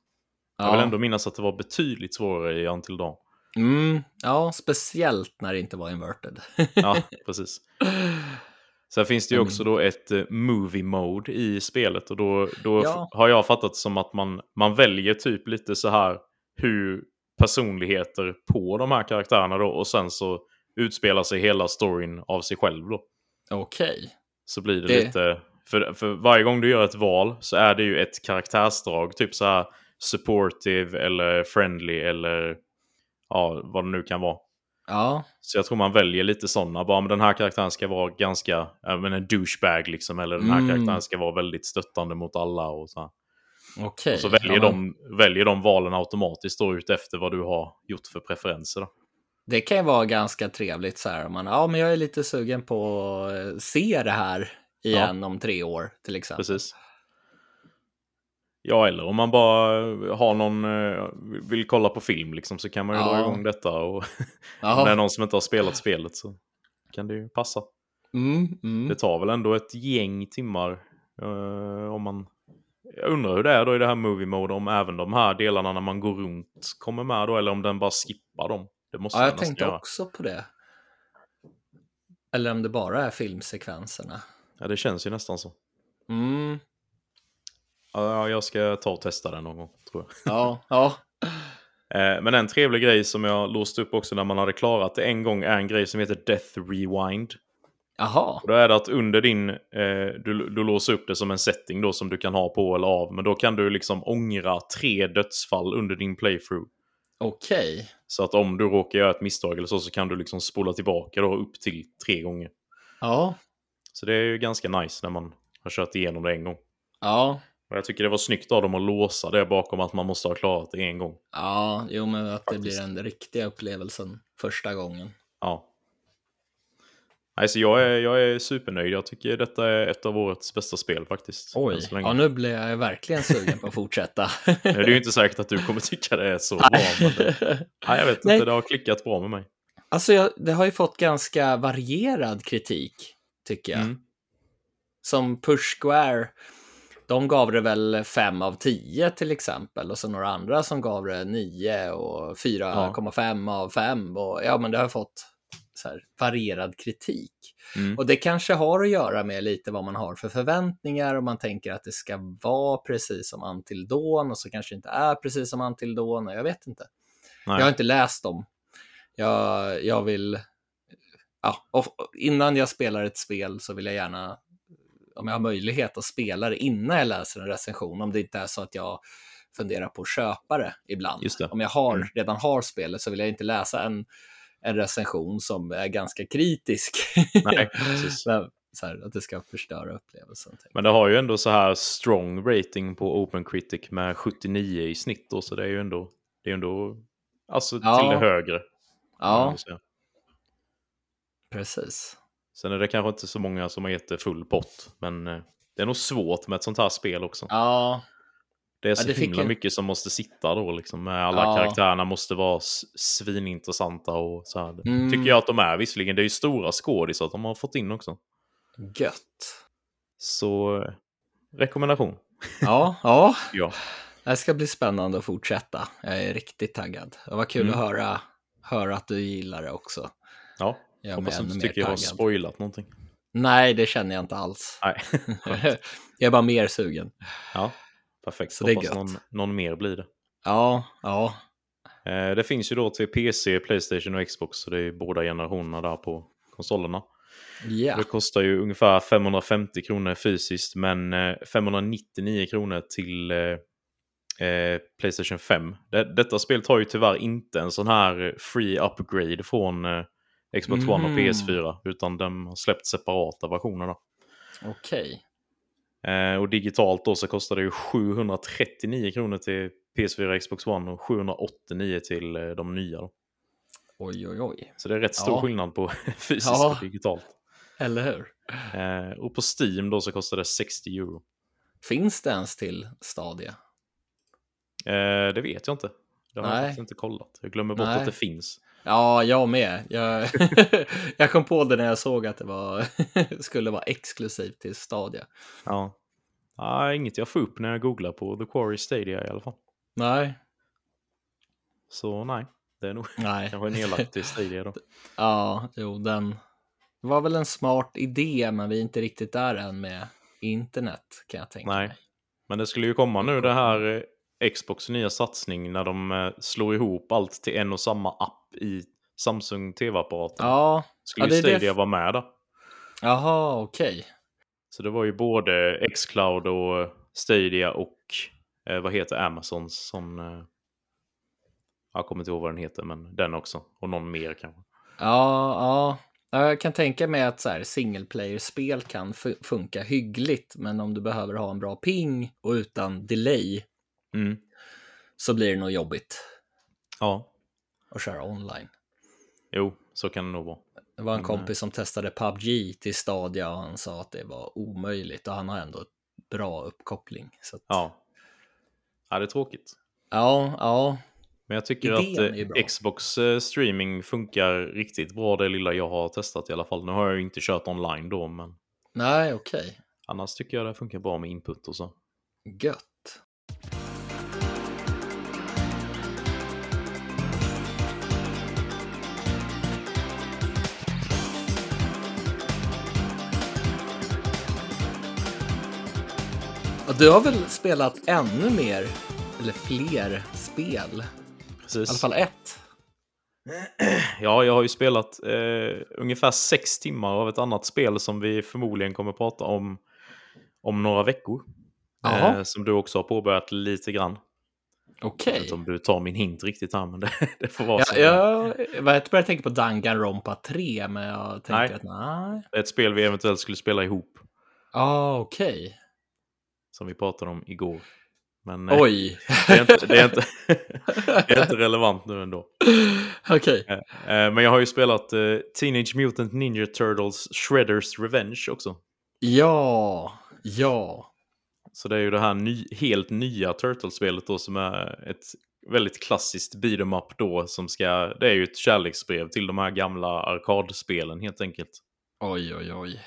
jag ja. vill ändå minnas att det var betydligt svårare i Until Dawn. Mm, ja, speciellt när det inte var inverted. Ja, precis. Sen finns det ju Mm. också då ett eh, movie mode i spelet och då, då Ja. har jag fattat som att man, man väljer typ lite så här hur personligheter på de här karaktärerna då och sen så utspelar sig hela storyn av sig själv då. Okej. Så blir det, Det- lite, för, för varje gång du gör ett val så är det ju ett karaktärsdrag, typ så här supportive eller friendly eller ja, vad det nu kan vara. Ja, Så jag tror man väljer lite sådana. Bara, men den här karaktären ska vara ganska, menar, en douchebag liksom. Eller den här Mm. karaktären ska vara väldigt stöttande mot alla. Och så, här. Okej. och så väljer, ja, de, väljer de valen automatiskt då ut efter vad du har gjort för preferenser. Då. Det kan ju vara ganska trevligt så här om man, ja men jag är lite sugen på att eh, se det här igen om tre år till exempel. Precis. Ja, eller om man bara har någon, eh, vill kolla på film liksom, så kan man ju Ja. dra igång detta. Och om det är Ja. någon som inte har spelat spelet så kan det ju passa. Mm, mm. Det tar väl ändå ett gäng timmar eh, om man... Jag undrar hur det är då i det här movie mode, om även de här delarna när man går runt kommer med då, eller om den bara skippar dem. Det måste Ja, jag tänkte göra. också på det. Eller om det bara är filmsekvenserna. Ja, det känns ju nästan så. Mm, Ja, jag ska ta och testa den någon gång, tror jag. ja, ja. Eh, Men en trevlig grej som jag låste upp också när man hade klarat det en gång är en grej som heter Death Rewind. Jaha. Och då är det att under din, eh, du, du låser upp det som en setting då som du kan ha på eller av. Men då kan du liksom ångra tre dödsfall under din playthrough. Okej. Så att om du råkar göra ett misstag eller så, så kan du liksom spola tillbaka då upp till tre gånger. Ja. Så det är ju ganska nice när man har kört igenom det en gång. Ja. Och jag tycker det var snyggt av dem att låsa det bakom att man måste ha klarat det en gång. Ja, jo men att det Faktiskt. blir den riktiga upplevelsen första gången. Ja. Nej, så jag är, jag är supernöjd. Jag tycker detta är ett av årets bästa spel faktiskt. Oj, ja nu blir jag verkligen sugen på att fortsätta. Det är ju inte säkert att du kommer tycka det är så bra. Det, nej, jag vet Nej. inte, det har klickat bra med mig. Alltså, jag, det har ju fått ganska varierad kritik, tycker jag. Mm. Som Push Square, de gav det väl 5 av 10 till exempel. Och så några andra som gav det 9 och 4,5 av 5. Och, ja, men det har fått här, varierad kritik. Mm. Och det kanske har att göra med lite vad man har för förväntningar och man tänker att det ska vara precis som Until Dawn och så kanske det inte är precis som Until Dawn. och Jag vet inte. Nej. Jag har inte läst dem. Jag, jag vill... Ja, och innan jag spelar ett spel så vill jag gärna, om jag har möjlighet att spela det innan jag läser en recension, om det inte är så att jag funderar på att köpa det ibland. Det. Om jag har, Mm. redan har spelet så vill jag inte läsa en, en recension som är ganska kritisk. Nej, här, att det ska förstöra upplevelsen. tänker Men det har ju ändå så här strong rating på Open Critic med 79 i snitt då, så det är ju ändå, det är ändå alltså Ja. till det högre. Ja, precis. Sen är det kanske inte så många som har gett det full pott, men eh, det är nog svårt med ett sånt här spel också. Ja, Det är så det fick himla mycket som måste sitta då, liksom. Alla Ja. karaktärerna måste vara svinintressanta och så här. Det Mm. Tycker jag att de är visserligen. Det är ju stora skådisar att de har fått in också. gött. Så eh, rekommendation. Ja, ja. Ja. Det ska bli spännande att fortsätta. Jag är riktigt taggad. Det var kul Mm. att höra, höra att du gillar det också. Ja, Jag hoppas inte mer tycker jag har spoilat någonting. Nej, det känner jag inte alls. Nej, jag är bara mer sugen. ja, perfekt. Så det är hoppas gött. någon, någon mer blir det. Ja, ja, Eh, det finns ju då till PC, Playstation och Xbox, så det är båda generationerna där på konsolerna. ja. Det kostar ju ungefär 550 kronor fysiskt, men eh, 599 kronor till eh, eh, Playstation 5. Det, detta spelet har ju tyvärr inte en sån här eh, free upgrade från eh, Xbox One och Mm. PS4, utan de har släppt separata versioner. Okej. Eh, och digitalt då så kostar det ju 739 kronor till PS4 och Xbox One och 789 till eh, de nya. Då. Oj, oj, oj. Så det är rätt stor Ja. skillnad på fysiskt Ja. och digitalt. Eller hur? Eh, och på Steam då så kostar det 60 euro. Finns det ens till Stadia? Eh, det vet jag inte. Det har jag Nej. faktiskt inte kollat. Jag glömmer bort Nej. att det finns. Ja, jag med. Jag, jag kom på det när jag såg att det var, skulle vara exklusivt till Stadia. Ja. Ah, inget jag får upp när jag googlar på The Quarry Stadia i alla fall. Nej, Så nej, det är nog nej. kanske nedlagt till Stadia då. Ja, jo, den det var väl en smart idé, men vi är inte riktigt där än med internet kan jag tänka Nej. mig. Men det skulle ju komma nu det här eh, Xbox nya satsning när de eh, slår ihop allt till en och samma app i Samsung TV-apparaten. Ja, Skulle ja, ju är det- Stadia vara med där. jaha, okej. Så det var ju både Xcloud och Stadia och eh, vad heter Amazons som... Eh, jag kommer inte ihåg vad den heter, men den också. Och någon mer kanske. Ja, ja. Ja, Jag kan tänka mig att så här, single player-spel kan fu- funka hyggligt, men om du behöver ha en bra ping och utan delay Mm. så blir det nog jobbigt Ja, att köra online. jo, så kan det nog vara. Det var en Men, kompis som testade PubG till Stadia och han sa att det var omöjligt och han har ändå bra uppkoppling. Så att, Ja. ja, det är tråkigt. ja, ja, Men jag tycker Idén ju att eh, Xbox eh, streaming funkar riktigt bra, det lilla jag har testat i alla fall. Nu har jag ju inte kört online då, men nej, okej. annars tycker jag det funkar bra med input och så. Gött. Du har väl spelat ännu mer, eller fler spel? I Precis. alla fall ett. Ja, jag har ju spelat eh, ungefär sex timmar av ett annat spel som vi förmodligen kommer prata om om några veckor. Eh, som du också har påbörjat lite grann. Okej. Jag vet inte om du tar min hint riktigt här, men det, det får vara Ja, så. jag, jag började tänka på Danganronpa 3, men jag tänkte Nej. att nej. Ett spel vi eventuellt skulle spela ihop, Ah, okej. Som vi pratade om igår. Men eh, Oj. det, är inte, det, är inte, det är inte relevant nu ändå. okej. Eh, eh, men jag har ju spelat eh, Teenage Mutant Ninja Turtles Shredders Revenge också. Ja, ja. Så det är ju det här ny, helt nya Turtles-spelet då som är ett väldigt klassiskt beat 'em up då som ska, det är ju ett kärleksbrev till de här gamla arkadspelen helt enkelt. Oj, oj, oj.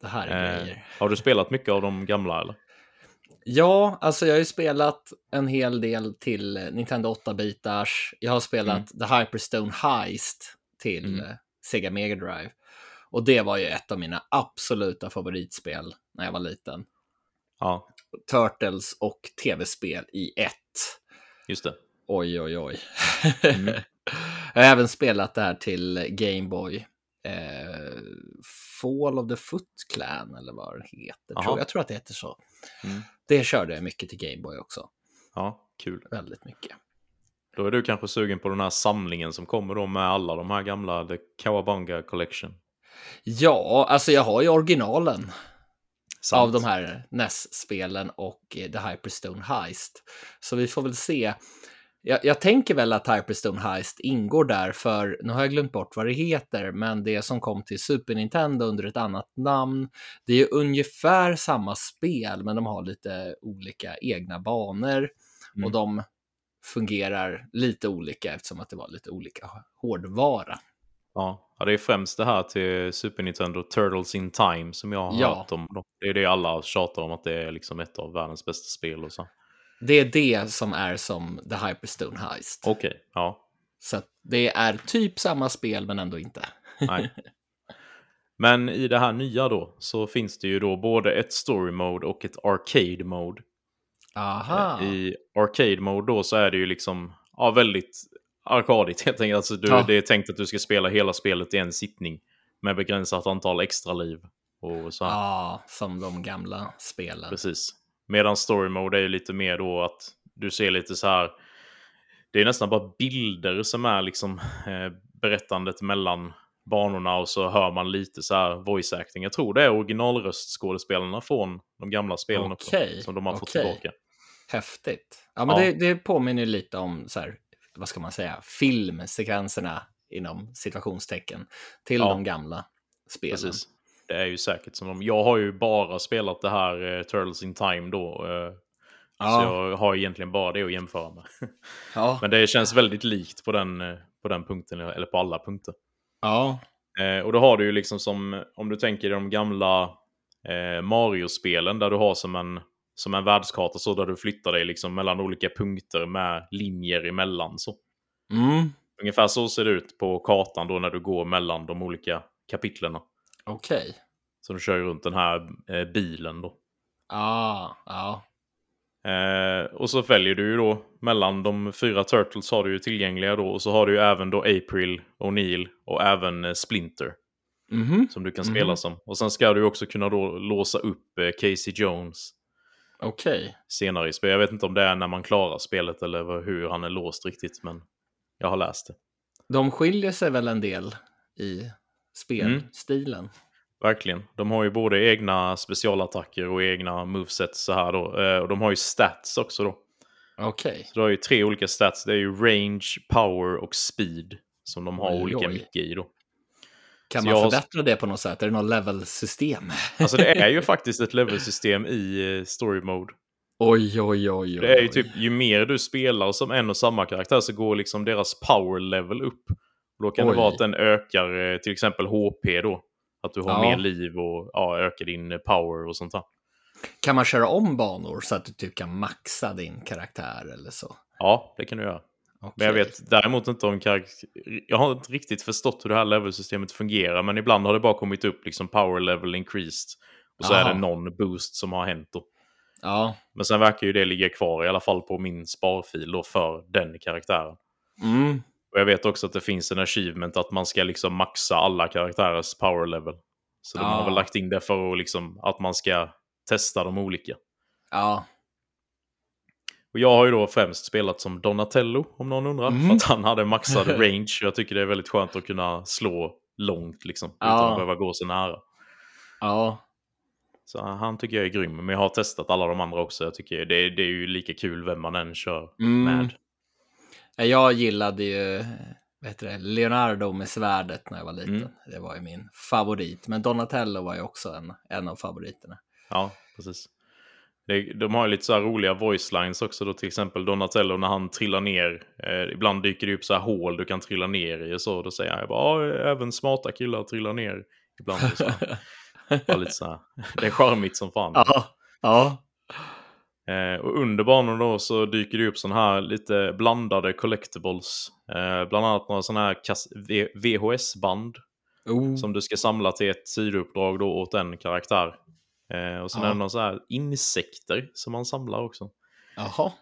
Det här är grejer. har du spelat mycket av de gamla eller? Ja, alltså jag har ju spelat en hel del till Nintendo 8-bitars. Jag har spelat The Hyperstone Heist till Mm. eh, Sega Mega Drive. Och det var ju ett av mina absoluta favoritspel när jag var liten. Ja, Turtles och tv-spel i ett. just det. Oj, oj, oj. Mm. jag har även spelat det här till Game Boy. Eh, Fall of the Foot Clan eller vad det heter. Aha. Tror, jag tror att det heter så. Mm. Det körde jag mycket till Game Boy också. Ja, kul. Väldigt mycket. Då är du kanske sugen på den här samlingen som kommer då med alla de här gamla The Kawabanga Collection. Ja, alltså jag har ju originalen Sant. av de här NES-spelen och eh, The Hyperstone Heist. Så vi får väl se. Jag, jag tänker väl att Hyperstone Heist ingår där, för nu har jag glömt bort vad det heter, men det som kom till Super Nintendo under ett annat namn. Det är ju ungefär samma spel, men de har lite olika egna banor Mm. och de fungerar lite olika eftersom att det var lite olika hårdvara. Ja. det är främst det här till Super Nintendo, Turtles in Time, som jag har Ja. hört om. Det är det alla tjatar om, att det är liksom ett av världens bästa spel och så. Det är det som är som The Hyperstone Heist. Okej, ja. Så att det är typ samma spel, men ändå inte. Nej. Men i det här nya då så finns det ju då både ett story mode och ett arcade mode. Aha. I arcade mode då så är det ju liksom ja, väldigt arkadigt helt enkelt. Alltså, du, Ja. Det är tänkt att du ska spela hela spelet i en sittning med begränsat antal extra liv. Och så här. Ja, som de gamla spelen. Precis. Medan story mode är ju lite mer då att du ser lite så här. Det är nästan bara bilder som är liksom eh, berättandet mellan banorna och så hör man lite så här voice acting. Jag tror det är originalröstskådespelarna från de gamla spelen också. Okej, Som de har fått okej. tillbaka. Häftigt. Ja, men Ja. Det, det påminner lite om, så här, vad ska man säga, filmsekvenserna inom situationstecken till Ja. de gamla spelen. Precis. Det är ju säkert som de. Jag har ju bara spelat det här eh, Turtles in Time då. Eh, Så Ja, jag har egentligen bara det att jämföra med. ja, Men det känns väldigt likt på den, eh, på den punkten, eller på alla punkter. ja, Eh, och då har du ju liksom som, om du tänker de gamla eh, Mario-spelen där du har som en, som en världskarta så där du flyttar dig liksom mellan olika punkter med linjer emellan. Så. mm, Ungefär så ser det ut på kartan då när du går mellan de olika kapitlerna. Okej. Så du kör ju runt den här eh, bilen då. Ja, ja, Eh, och så väljer du ju då mellan de fyra Turtles har du ju tillgängliga då. Och så har du ju även då April, O'Neill och även eh, Splinter. mhm, Som du kan Mhm. spela som. Och sen ska du också kunna då låsa upp eh, Casey Jones okej. senare i spelet. Jag vet inte om det är när man klarar spelet eller hur han är låst riktigt. Men jag har läst det. De skiljer sig väl en del i Mm. spelstilen. Verkligen. De har ju både egna specialattacker och egna movesets så här då. Eh, och de har ju stats också då. Okej. Så du har ju tre olika stats. Det är ju range, power och speed. Som de har Oj, olika oj. mycket i då. Kan Så man har- förbättra det på något sätt? Är det något level-system? Alltså det är ju faktiskt ett levelsystem i eh, story mode. Oj, oj, oj, oj. Det är ju typ, ju mer du spelar som en och samma karaktär så går liksom deras power level upp. Och då kan Oj. det vara att den ökar eh, till exempel HP då. Att du har Ja. mer liv och ja, ökar din eh, power och sånt där. Kan man köra om banor så att du typ kan maxa din karaktär eller så? Ja, det kan du göra. Men jag vet däremot inte om karaktär... Jag har inte riktigt förstått hur det här levelsystemet fungerar, men ibland har det bara kommit upp liksom power level increased. Och så är Aha. det någon boost som har hänt då. Ja. Men sen verkar ju det ligga kvar i alla fall på min sparfil då för den karaktären. Mm. Och jag vet också att det finns en achievement att man ska liksom maxa alla karaktärers power level. Så de har väl lagt in det för att, liksom, att man ska testa de olika. Ja, Och jag har ju då främst spelat som Donatello, om någon undrar. Mm. För att han hade maxad range. Jag tycker det är väldigt skönt att kunna slå långt, liksom. Utan Ja. att behöva gå så nära. ja, Så han tycker jag är grym. Men jag har testat alla de andra också. Jag tycker det, det är ju lika kul vem man än kör Mm. med. Jag gillade ju vad heter det, Leonardo med svärdet när jag var liten. Mm. Det var ju min favorit. Men Donatello var ju också en, en av favoriterna. Ja, precis. De har ju lite så här roliga voice lines också då, till exempel Donatello när han trillar ner. Eh, ibland dyker det upp så här hål du kan trilla ner i och så. Då säger han bara, "Ja, även smarta killar trillar ner ibland. Så. lite så här. Det är charmigt som fan. ja, ja, Eh, och under banan då så dyker det upp sådana här lite blandade collectibles. Eh, bland annat några sådana här VHS-band oh. som du ska samla till ett sidouppdrag då åt en karaktär. Eh, och sen Ja. är det några så här insekter som man samlar också. Jaha.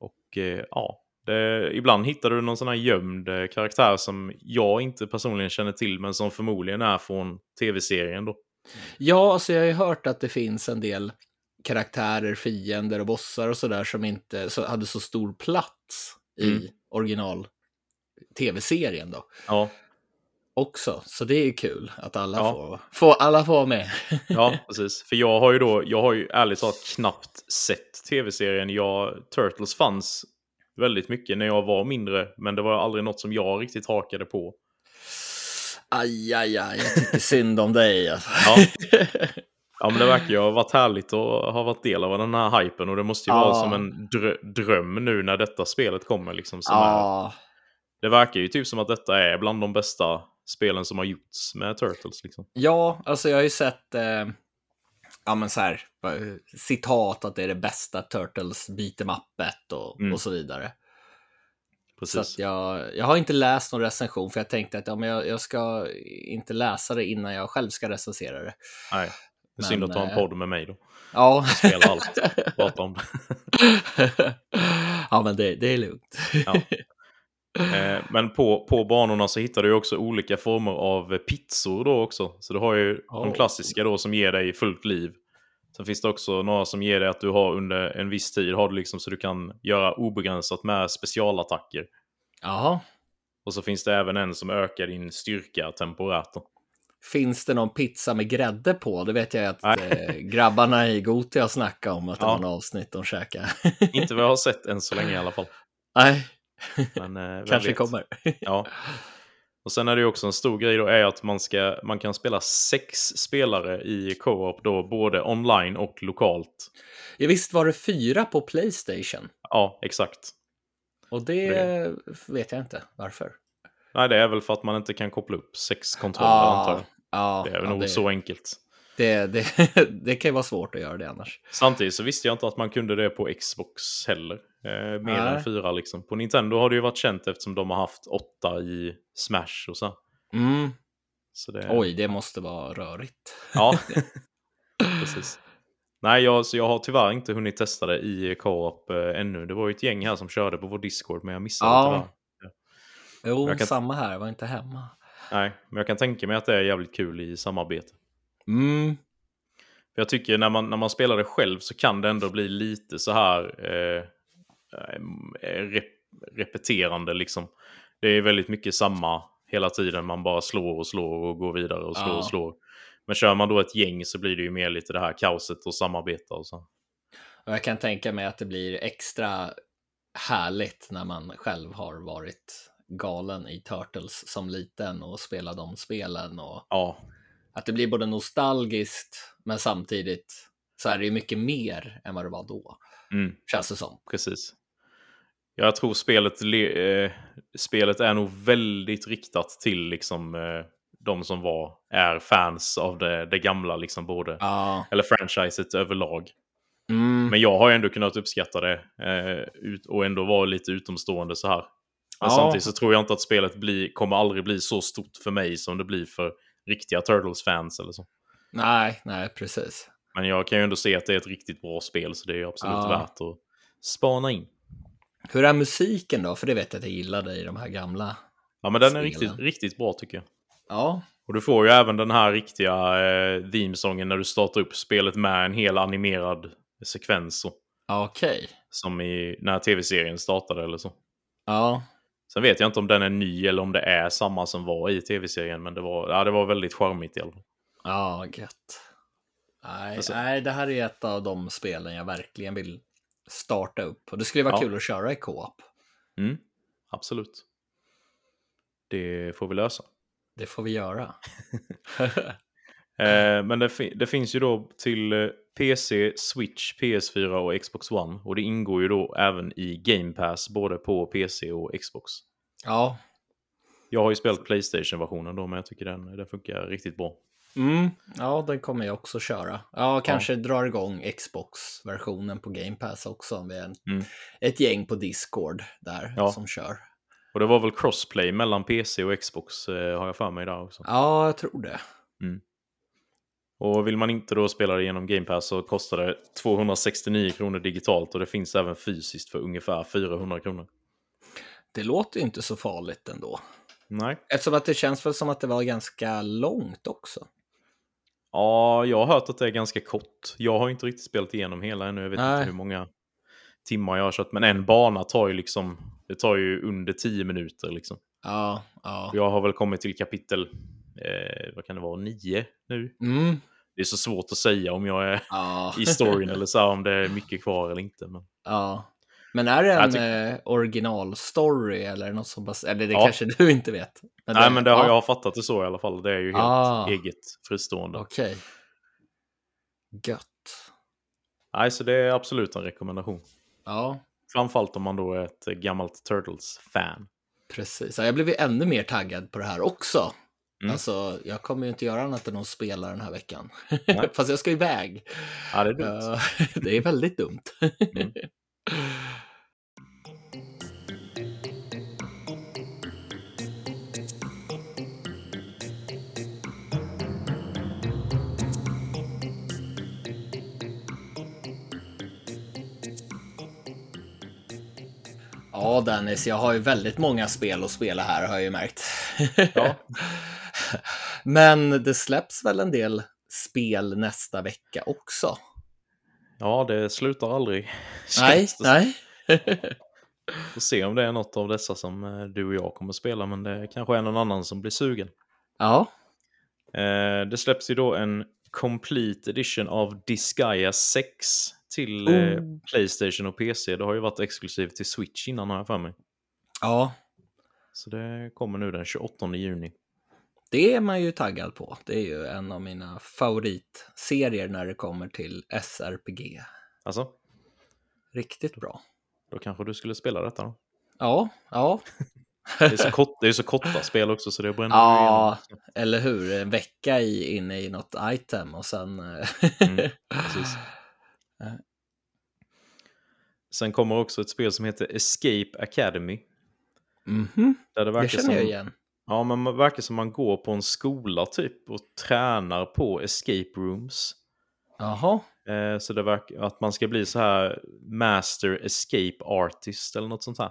Och eh, ja, det, ibland hittar du någon sån här gömd eh, karaktär som jag inte personligen känner till men som förmodligen är från tv-serien då. Ja, alltså jag har ju hört att det finns en del karaktärer, fiender och bossar och sådär som inte så, hade så stor plats i Mm. original tv-serien då Ja, också. Så det är kul att alla Ja. får, får, alla får vara med. ja precis. För jag har ju då, jag har ju ärligt talat knappt sett tv-serien. Jag, Turtles fanns väldigt mycket när jag var mindre men det var aldrig något som jag riktigt hakade på. Aj, aj, aj, jag tycker synd om dig. Alltså. Ja. Ja men det verkar ju ha varit härligt att ha varit del av den här hypen och det måste ju Ja. vara som en drö- dröm nu när detta spelet kommer liksom. Ja, det verkar ju typ som att detta är bland de bästa spelen som har gjorts med Turtles liksom. ja, alltså jag har ju sett eh, ja, men så här, citat att det är det bästa Turtles beat'em upet och, Mm. och så vidare. Så Precis. att jag, jag har inte läst någon recension för jag tänkte att ja, men jag, jag ska inte läsa det innan jag själv ska recensera det. Nej, det är synd att ta en eh, podd med mig då. Ja, Spela allt, prata om det. ja men det, det är lugnt. Ja. Eh, men på, på banorna så hittar du också olika former av pizzor då också. Så du har ju de Oh. klassiska då som ger dig fullt liv. Sen finns det också några som ger dig att du har under en viss tid har du liksom så du kan göra obegränsat med specialattacker. Jaha. Och så finns det även en som ökar din styrka temporärt. Då. Finns det någon pizza med grädde på? Det vet jag att eh, grabbarna i Gotia har snackat om att det Ja. var en avsnitt de käkade. Inte vad jag har sett än så länge i alla fall. Nej, Men, eh, kanske vet. kommer. Ja. Och sen är det ju också en stor grej då är att man, ska, man kan spela sex spelare i co-op då, både online och lokalt. Ja, visst var det fyra på Playstation? Ja, exakt. Och det vet jag inte varför. Nej, det är väl för att man inte kan koppla upp sex kontroller antar jag. ja, Det är ja, nog det, så enkelt. Det, det, det kan ju vara svårt att göra det annars. Samtidigt så visste jag inte att man kunde det på Xbox heller. Eh, mer Nej. än fyra liksom. På Nintendo har det ju varit känt eftersom de har haft åtta i Smash och så. Mm. så det... Oj, det måste vara rörigt. Ja, precis. Nej, jag, så jag har tyvärr inte hunnit testa det i co-op eh, ännu. Det var ju ett gäng här som körde på vår Discord, men jag missade Ja. Jo, kan- samma här, jag var inte hemma. Nej, men jag kan tänka mig att det är jävligt kul i samarbete. Mm. För jag tycker när man, när man spelar det själv så kan det ändå bli lite så här eh, eh, rep, repeterande liksom. Det är väldigt mycket samma hela tiden. Man bara slår och slår och går vidare och slår Ja. och slår. Men kör man då ett gäng så blir det ju mer lite det här kaoset och samarbeta och så. Och jag kan tänka mig att det blir extra härligt när man själv har varit galen i Turtles som liten och spelat de spelen och Ja, att det blir både nostalgiskt men samtidigt så är det ju mycket mer än vad det var då, mm. känns det som. Precis. Jag tror spelet, le- eh, spelet är nog väldigt riktat till liksom, eh, de som var, är fans av det, det gamla, liksom, både, Ja. eller franchiset överlag. Mm. Men jag har ju ändå kunnat uppskatta det eh, ut, och ändå vara lite utomstående så här. Men Ja. samtidigt så tror jag inte att spelet blir, kommer aldrig bli så stort för mig som det blir för riktiga Turtles-fans eller så. Nej, nej, precis. Men jag kan ju ändå se att det är ett riktigt bra spel så det är absolut Ja. värt att spana in. Hur är musiken då? För det vet jag att jag gillade i de här gamla Ja, men den är spelen. riktigt, riktigt bra tycker jag. Ja, Och du får ju även den här riktiga eh, themesången när du startar upp spelet med en hel animerad sekvens. Okej. som i när tv-serien startade eller så. Ja, Sen vet jag inte om den är ny eller om det är samma som var i tv-serien. Men det var, ja, det var väldigt charmigt i alla fall. ja, gött. Nej, Alltså- nej, det här är ett av de spelen jag verkligen vill starta upp. Och det skulle vara Ja. kul att köra i co-op. Mm, absolut. Det får vi lösa. Det får vi göra. Eh, men det, fi- det finns ju då till eh, PC, Switch, PS4 och Xbox One. Och det ingår ju då även i Game Pass både på PC och Xbox. ja, Jag har ju spelat Playstation-versionen då, men jag tycker den, den funkar riktigt bra. mm, ja, den kommer jag också köra. Ja, kanske drar igång Xbox-versionen på Game Pass också. Med en, Mm. ett gäng på Discord där Ja. som kör. Och det var väl crossplay mellan PC och Xbox eh, har jag för mig där också. Ja, jag tror det. Och vill man inte då spela det genom Game Pass så kostar det 269 kronor digitalt och det finns även fysiskt för ungefär 400 kronor. Det låter ju inte så farligt ändå. Nej. Eftersom att det känns väl som att det var ganska långt också. Ja, jag har hört att det är ganska kort. Jag har inte riktigt spelat igenom hela ännu. Jag vet Nej. inte hur många timmar jag har kört. Men en bana tar ju liksom, det tar ju under 10 minuter liksom. Ja, ja. Jag har väl kommit till kapitel, eh, vad kan det vara, 9 nu. Mm, Det är så svårt att säga om jag är ja. i storyn eller så om det är mycket kvar eller inte. Men... ja. Men är det en tyck- eh, originalstory eller något som bara... Eller det Ja. kanske du inte vet. Men Nej, men det har ja. jag fattat det så i alla fall. Det är ju helt Ah. eget fristående. Okej. Gött. Nej, så det är absolut en rekommendation. Ja, Framförallt om man då är ett gammalt Turtles-fan. precis. Ja, Jag blev ju ännu mer taggad på det här också. Mm. Alltså, jag kommer ju inte göra annat än att spela den här veckan. Fast jag ska iväg. Ja, det är dumt. Uh, det är väldigt dumt. Mm. Ja, Dennis, jag har ju väldigt många spel att spela här har jag ju märkt. Ja. Men det släpps väl en del spel nästa vecka också? Ja, det slutar aldrig. Nej, nej. Får se om det är något av dessa som eh, du och jag kommer spela, men det kanske är någon annan som blir sugen. Ja, Eh, det släpps ju då en Complete Edition av Disgaea 6 till eh, Oh. Playstation och PC. Det har ju varit exklusivt till Switch innan har jag för mig. ja, Så det kommer nu den 28 juni. Det är man ju taggad på. Det är ju en av mina favoritserier när det kommer till SRPG. Alltså, Riktigt bra. då kanske du skulle spela detta då. Ja, ja, Det är så, kort, det är så korta spel också så det bränner ja, eller hur? En vecka i, inne i något item och sen... eh, Mm, precis. Sen kommer också ett spel som heter Escape Academy. Mhm, Där det det verkar känner som, jag igen. Ja, men det verkar som man går på en skola typ och tränar på escape rooms. Jaha, Eh, så det verkar att man ska bli så här master escape artist eller något sånt här.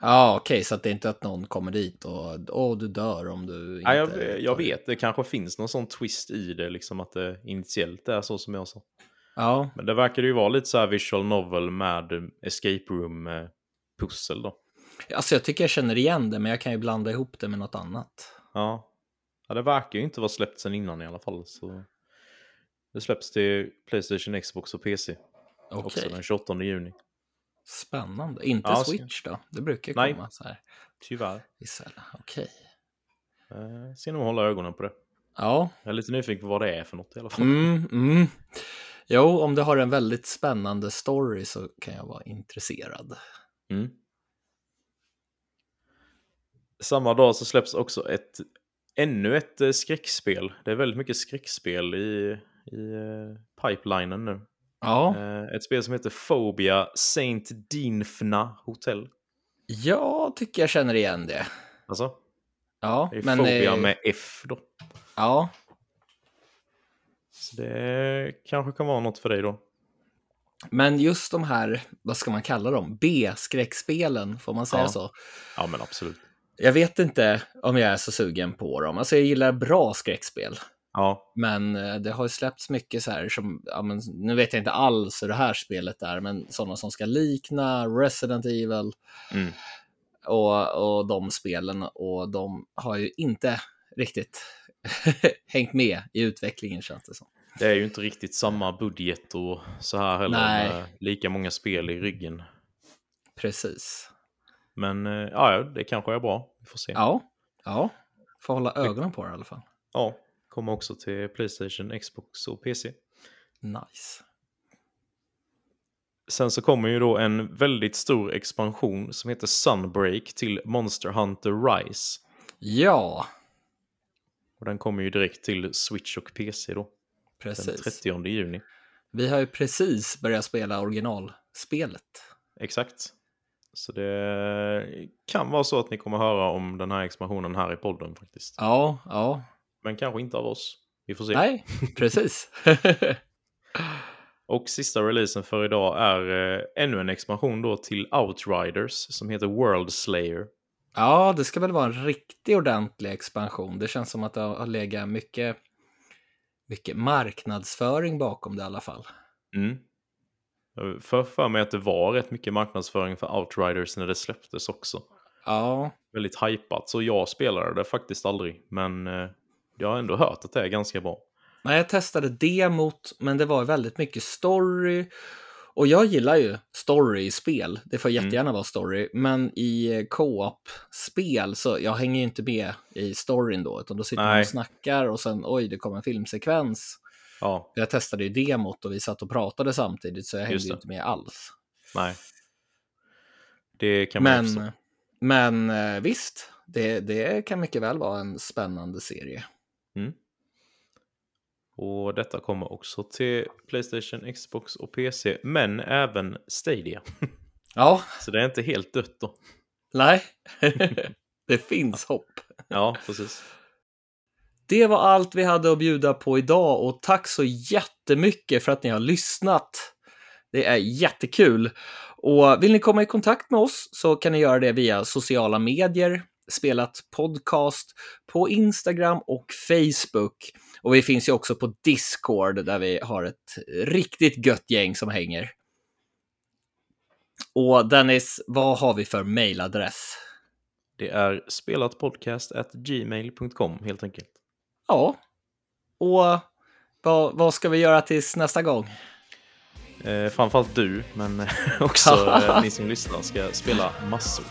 ja okej, så att det är inte att någon kommer dit och åh, du dör om du inte... Ja, jag, jag vet, det kanske finns någon sån twist i det, liksom att det initiellt är så som jag sa. Ja, Men det verkar ju vara lite så här visual novel med escape room eh, då. Alltså jag tycker jag känner igen det, men jag kan ju blanda ihop det med något annat. Ja. ja, det verkar ju inte vara släppt sen innan i alla fall. Så det släpps till Playstation, Xbox och PC Okej, också den 28 juni. spännande. Inte Ja, Switch då? Det brukar Nej. komma så här Tyvärr. Okej. Eh, ska nog hålla ögonen på det. Ja, Jag är lite nyfiken på vad det är för något i alla fall. mm, mm. Jo, om det har en väldigt spännande story så kan jag vara intresserad. Mm. Samma dag så släpps också ett ännu ett eh, skräckspel. Det är väldigt mycket skräckspel i, i eh, pipelinen nu. Ja, Eh, ett spel som heter Phobia Saint Dinfna Hotel. jag tycker jag känner igen det. Alltså, Ja, det är men... Phobia med F då. Ja, Så det kanske kan vara något för dig då. men just de här, vad ska man kalla dem, B-skräckspelen, får man säga Ja. så? Ja men absolut. Jag vet inte om jag är så sugen på dem. Alltså jag gillar bra skräckspel. Ja, Men eh, det har ju släppts mycket så här som, ja, men, nu vet jag inte alls hur det här spelet är, men sådana som ska likna Resident Evil mm. och, och de spelen och de har ju inte riktigt hängt med i utvecklingen känns det som. det är ju inte riktigt samma budget och så här heller lika många spel i ryggen. Precis. Men eh, ja, det kanske är bra. Vi får se. Ja, ja. Får hålla ögonen på det i alla fall. Ja, kommer också till Playstation, Xbox och PC. Nice. Sen så kommer ju då en väldigt stor expansion som heter Sunbreak till Monster Hunter Rise. Ja, Och den kommer ju direkt till Switch och PC då. Den precis. 30 juni. Vi har ju precis börjat spela originalspelet. Exakt. Så det kan vara så att ni kommer höra om den här expansionen här i podden faktiskt. Ja, ja. Men kanske inte av oss. Vi får se. Nej, precis. Och sista releasen för idag är eh, ännu en expansion då till Outriders som heter World Slayer. ja, det ska väl vara en riktigt ordentlig expansion. Det känns som att det har legat mycket, mycket marknadsföring bakom det i alla fall. Mm. Jag För, för mig att det var rätt mycket marknadsföring för Outriders när det släpptes också. Ja, Väldigt hypat, så jag spelade det faktiskt aldrig. Men eh, jag har ändå hört att det är ganska bra. Nej, jag testade demot, men det var väldigt mycket story. Och jag gillar ju story i spel. Det får Mm. jättegärna vara story. Men i eh, co-op-spel så jag hänger ju inte med i storyn då. Utan då sitter man Nej. och snackar och sen oj, det kommer en filmsekvens. Ja, Jag testade ju demot och vi satt och pratade samtidigt så jag hängde inte med alls. nej. Det kan man ju förstå. Men, men eh, visst, det, det kan mycket väl vara en spännande serie. Och detta kommer också till Playstation, Xbox och PC, men även Stadia. Ja, Så det är inte helt dött då. nej, det finns hopp. Ja, precis. Det var allt vi hade att bjuda på idag och tack så jättemycket för att ni har lyssnat. Det är jättekul. Och vill ni komma i kontakt med oss så kan ni göra det via sociala medier, spelat podcast på Instagram och Facebook. Och vi finns ju också på Discord där vi har ett riktigt gött gäng som hänger. Och Dennis, vad har vi för mailadress? Det är spelatpodcast.gmail.com helt enkelt. Ja, och vad, vad ska vi göra tills nästa gång? Eh, framförallt du, men också eh, ni som lyssnar ska spela massor.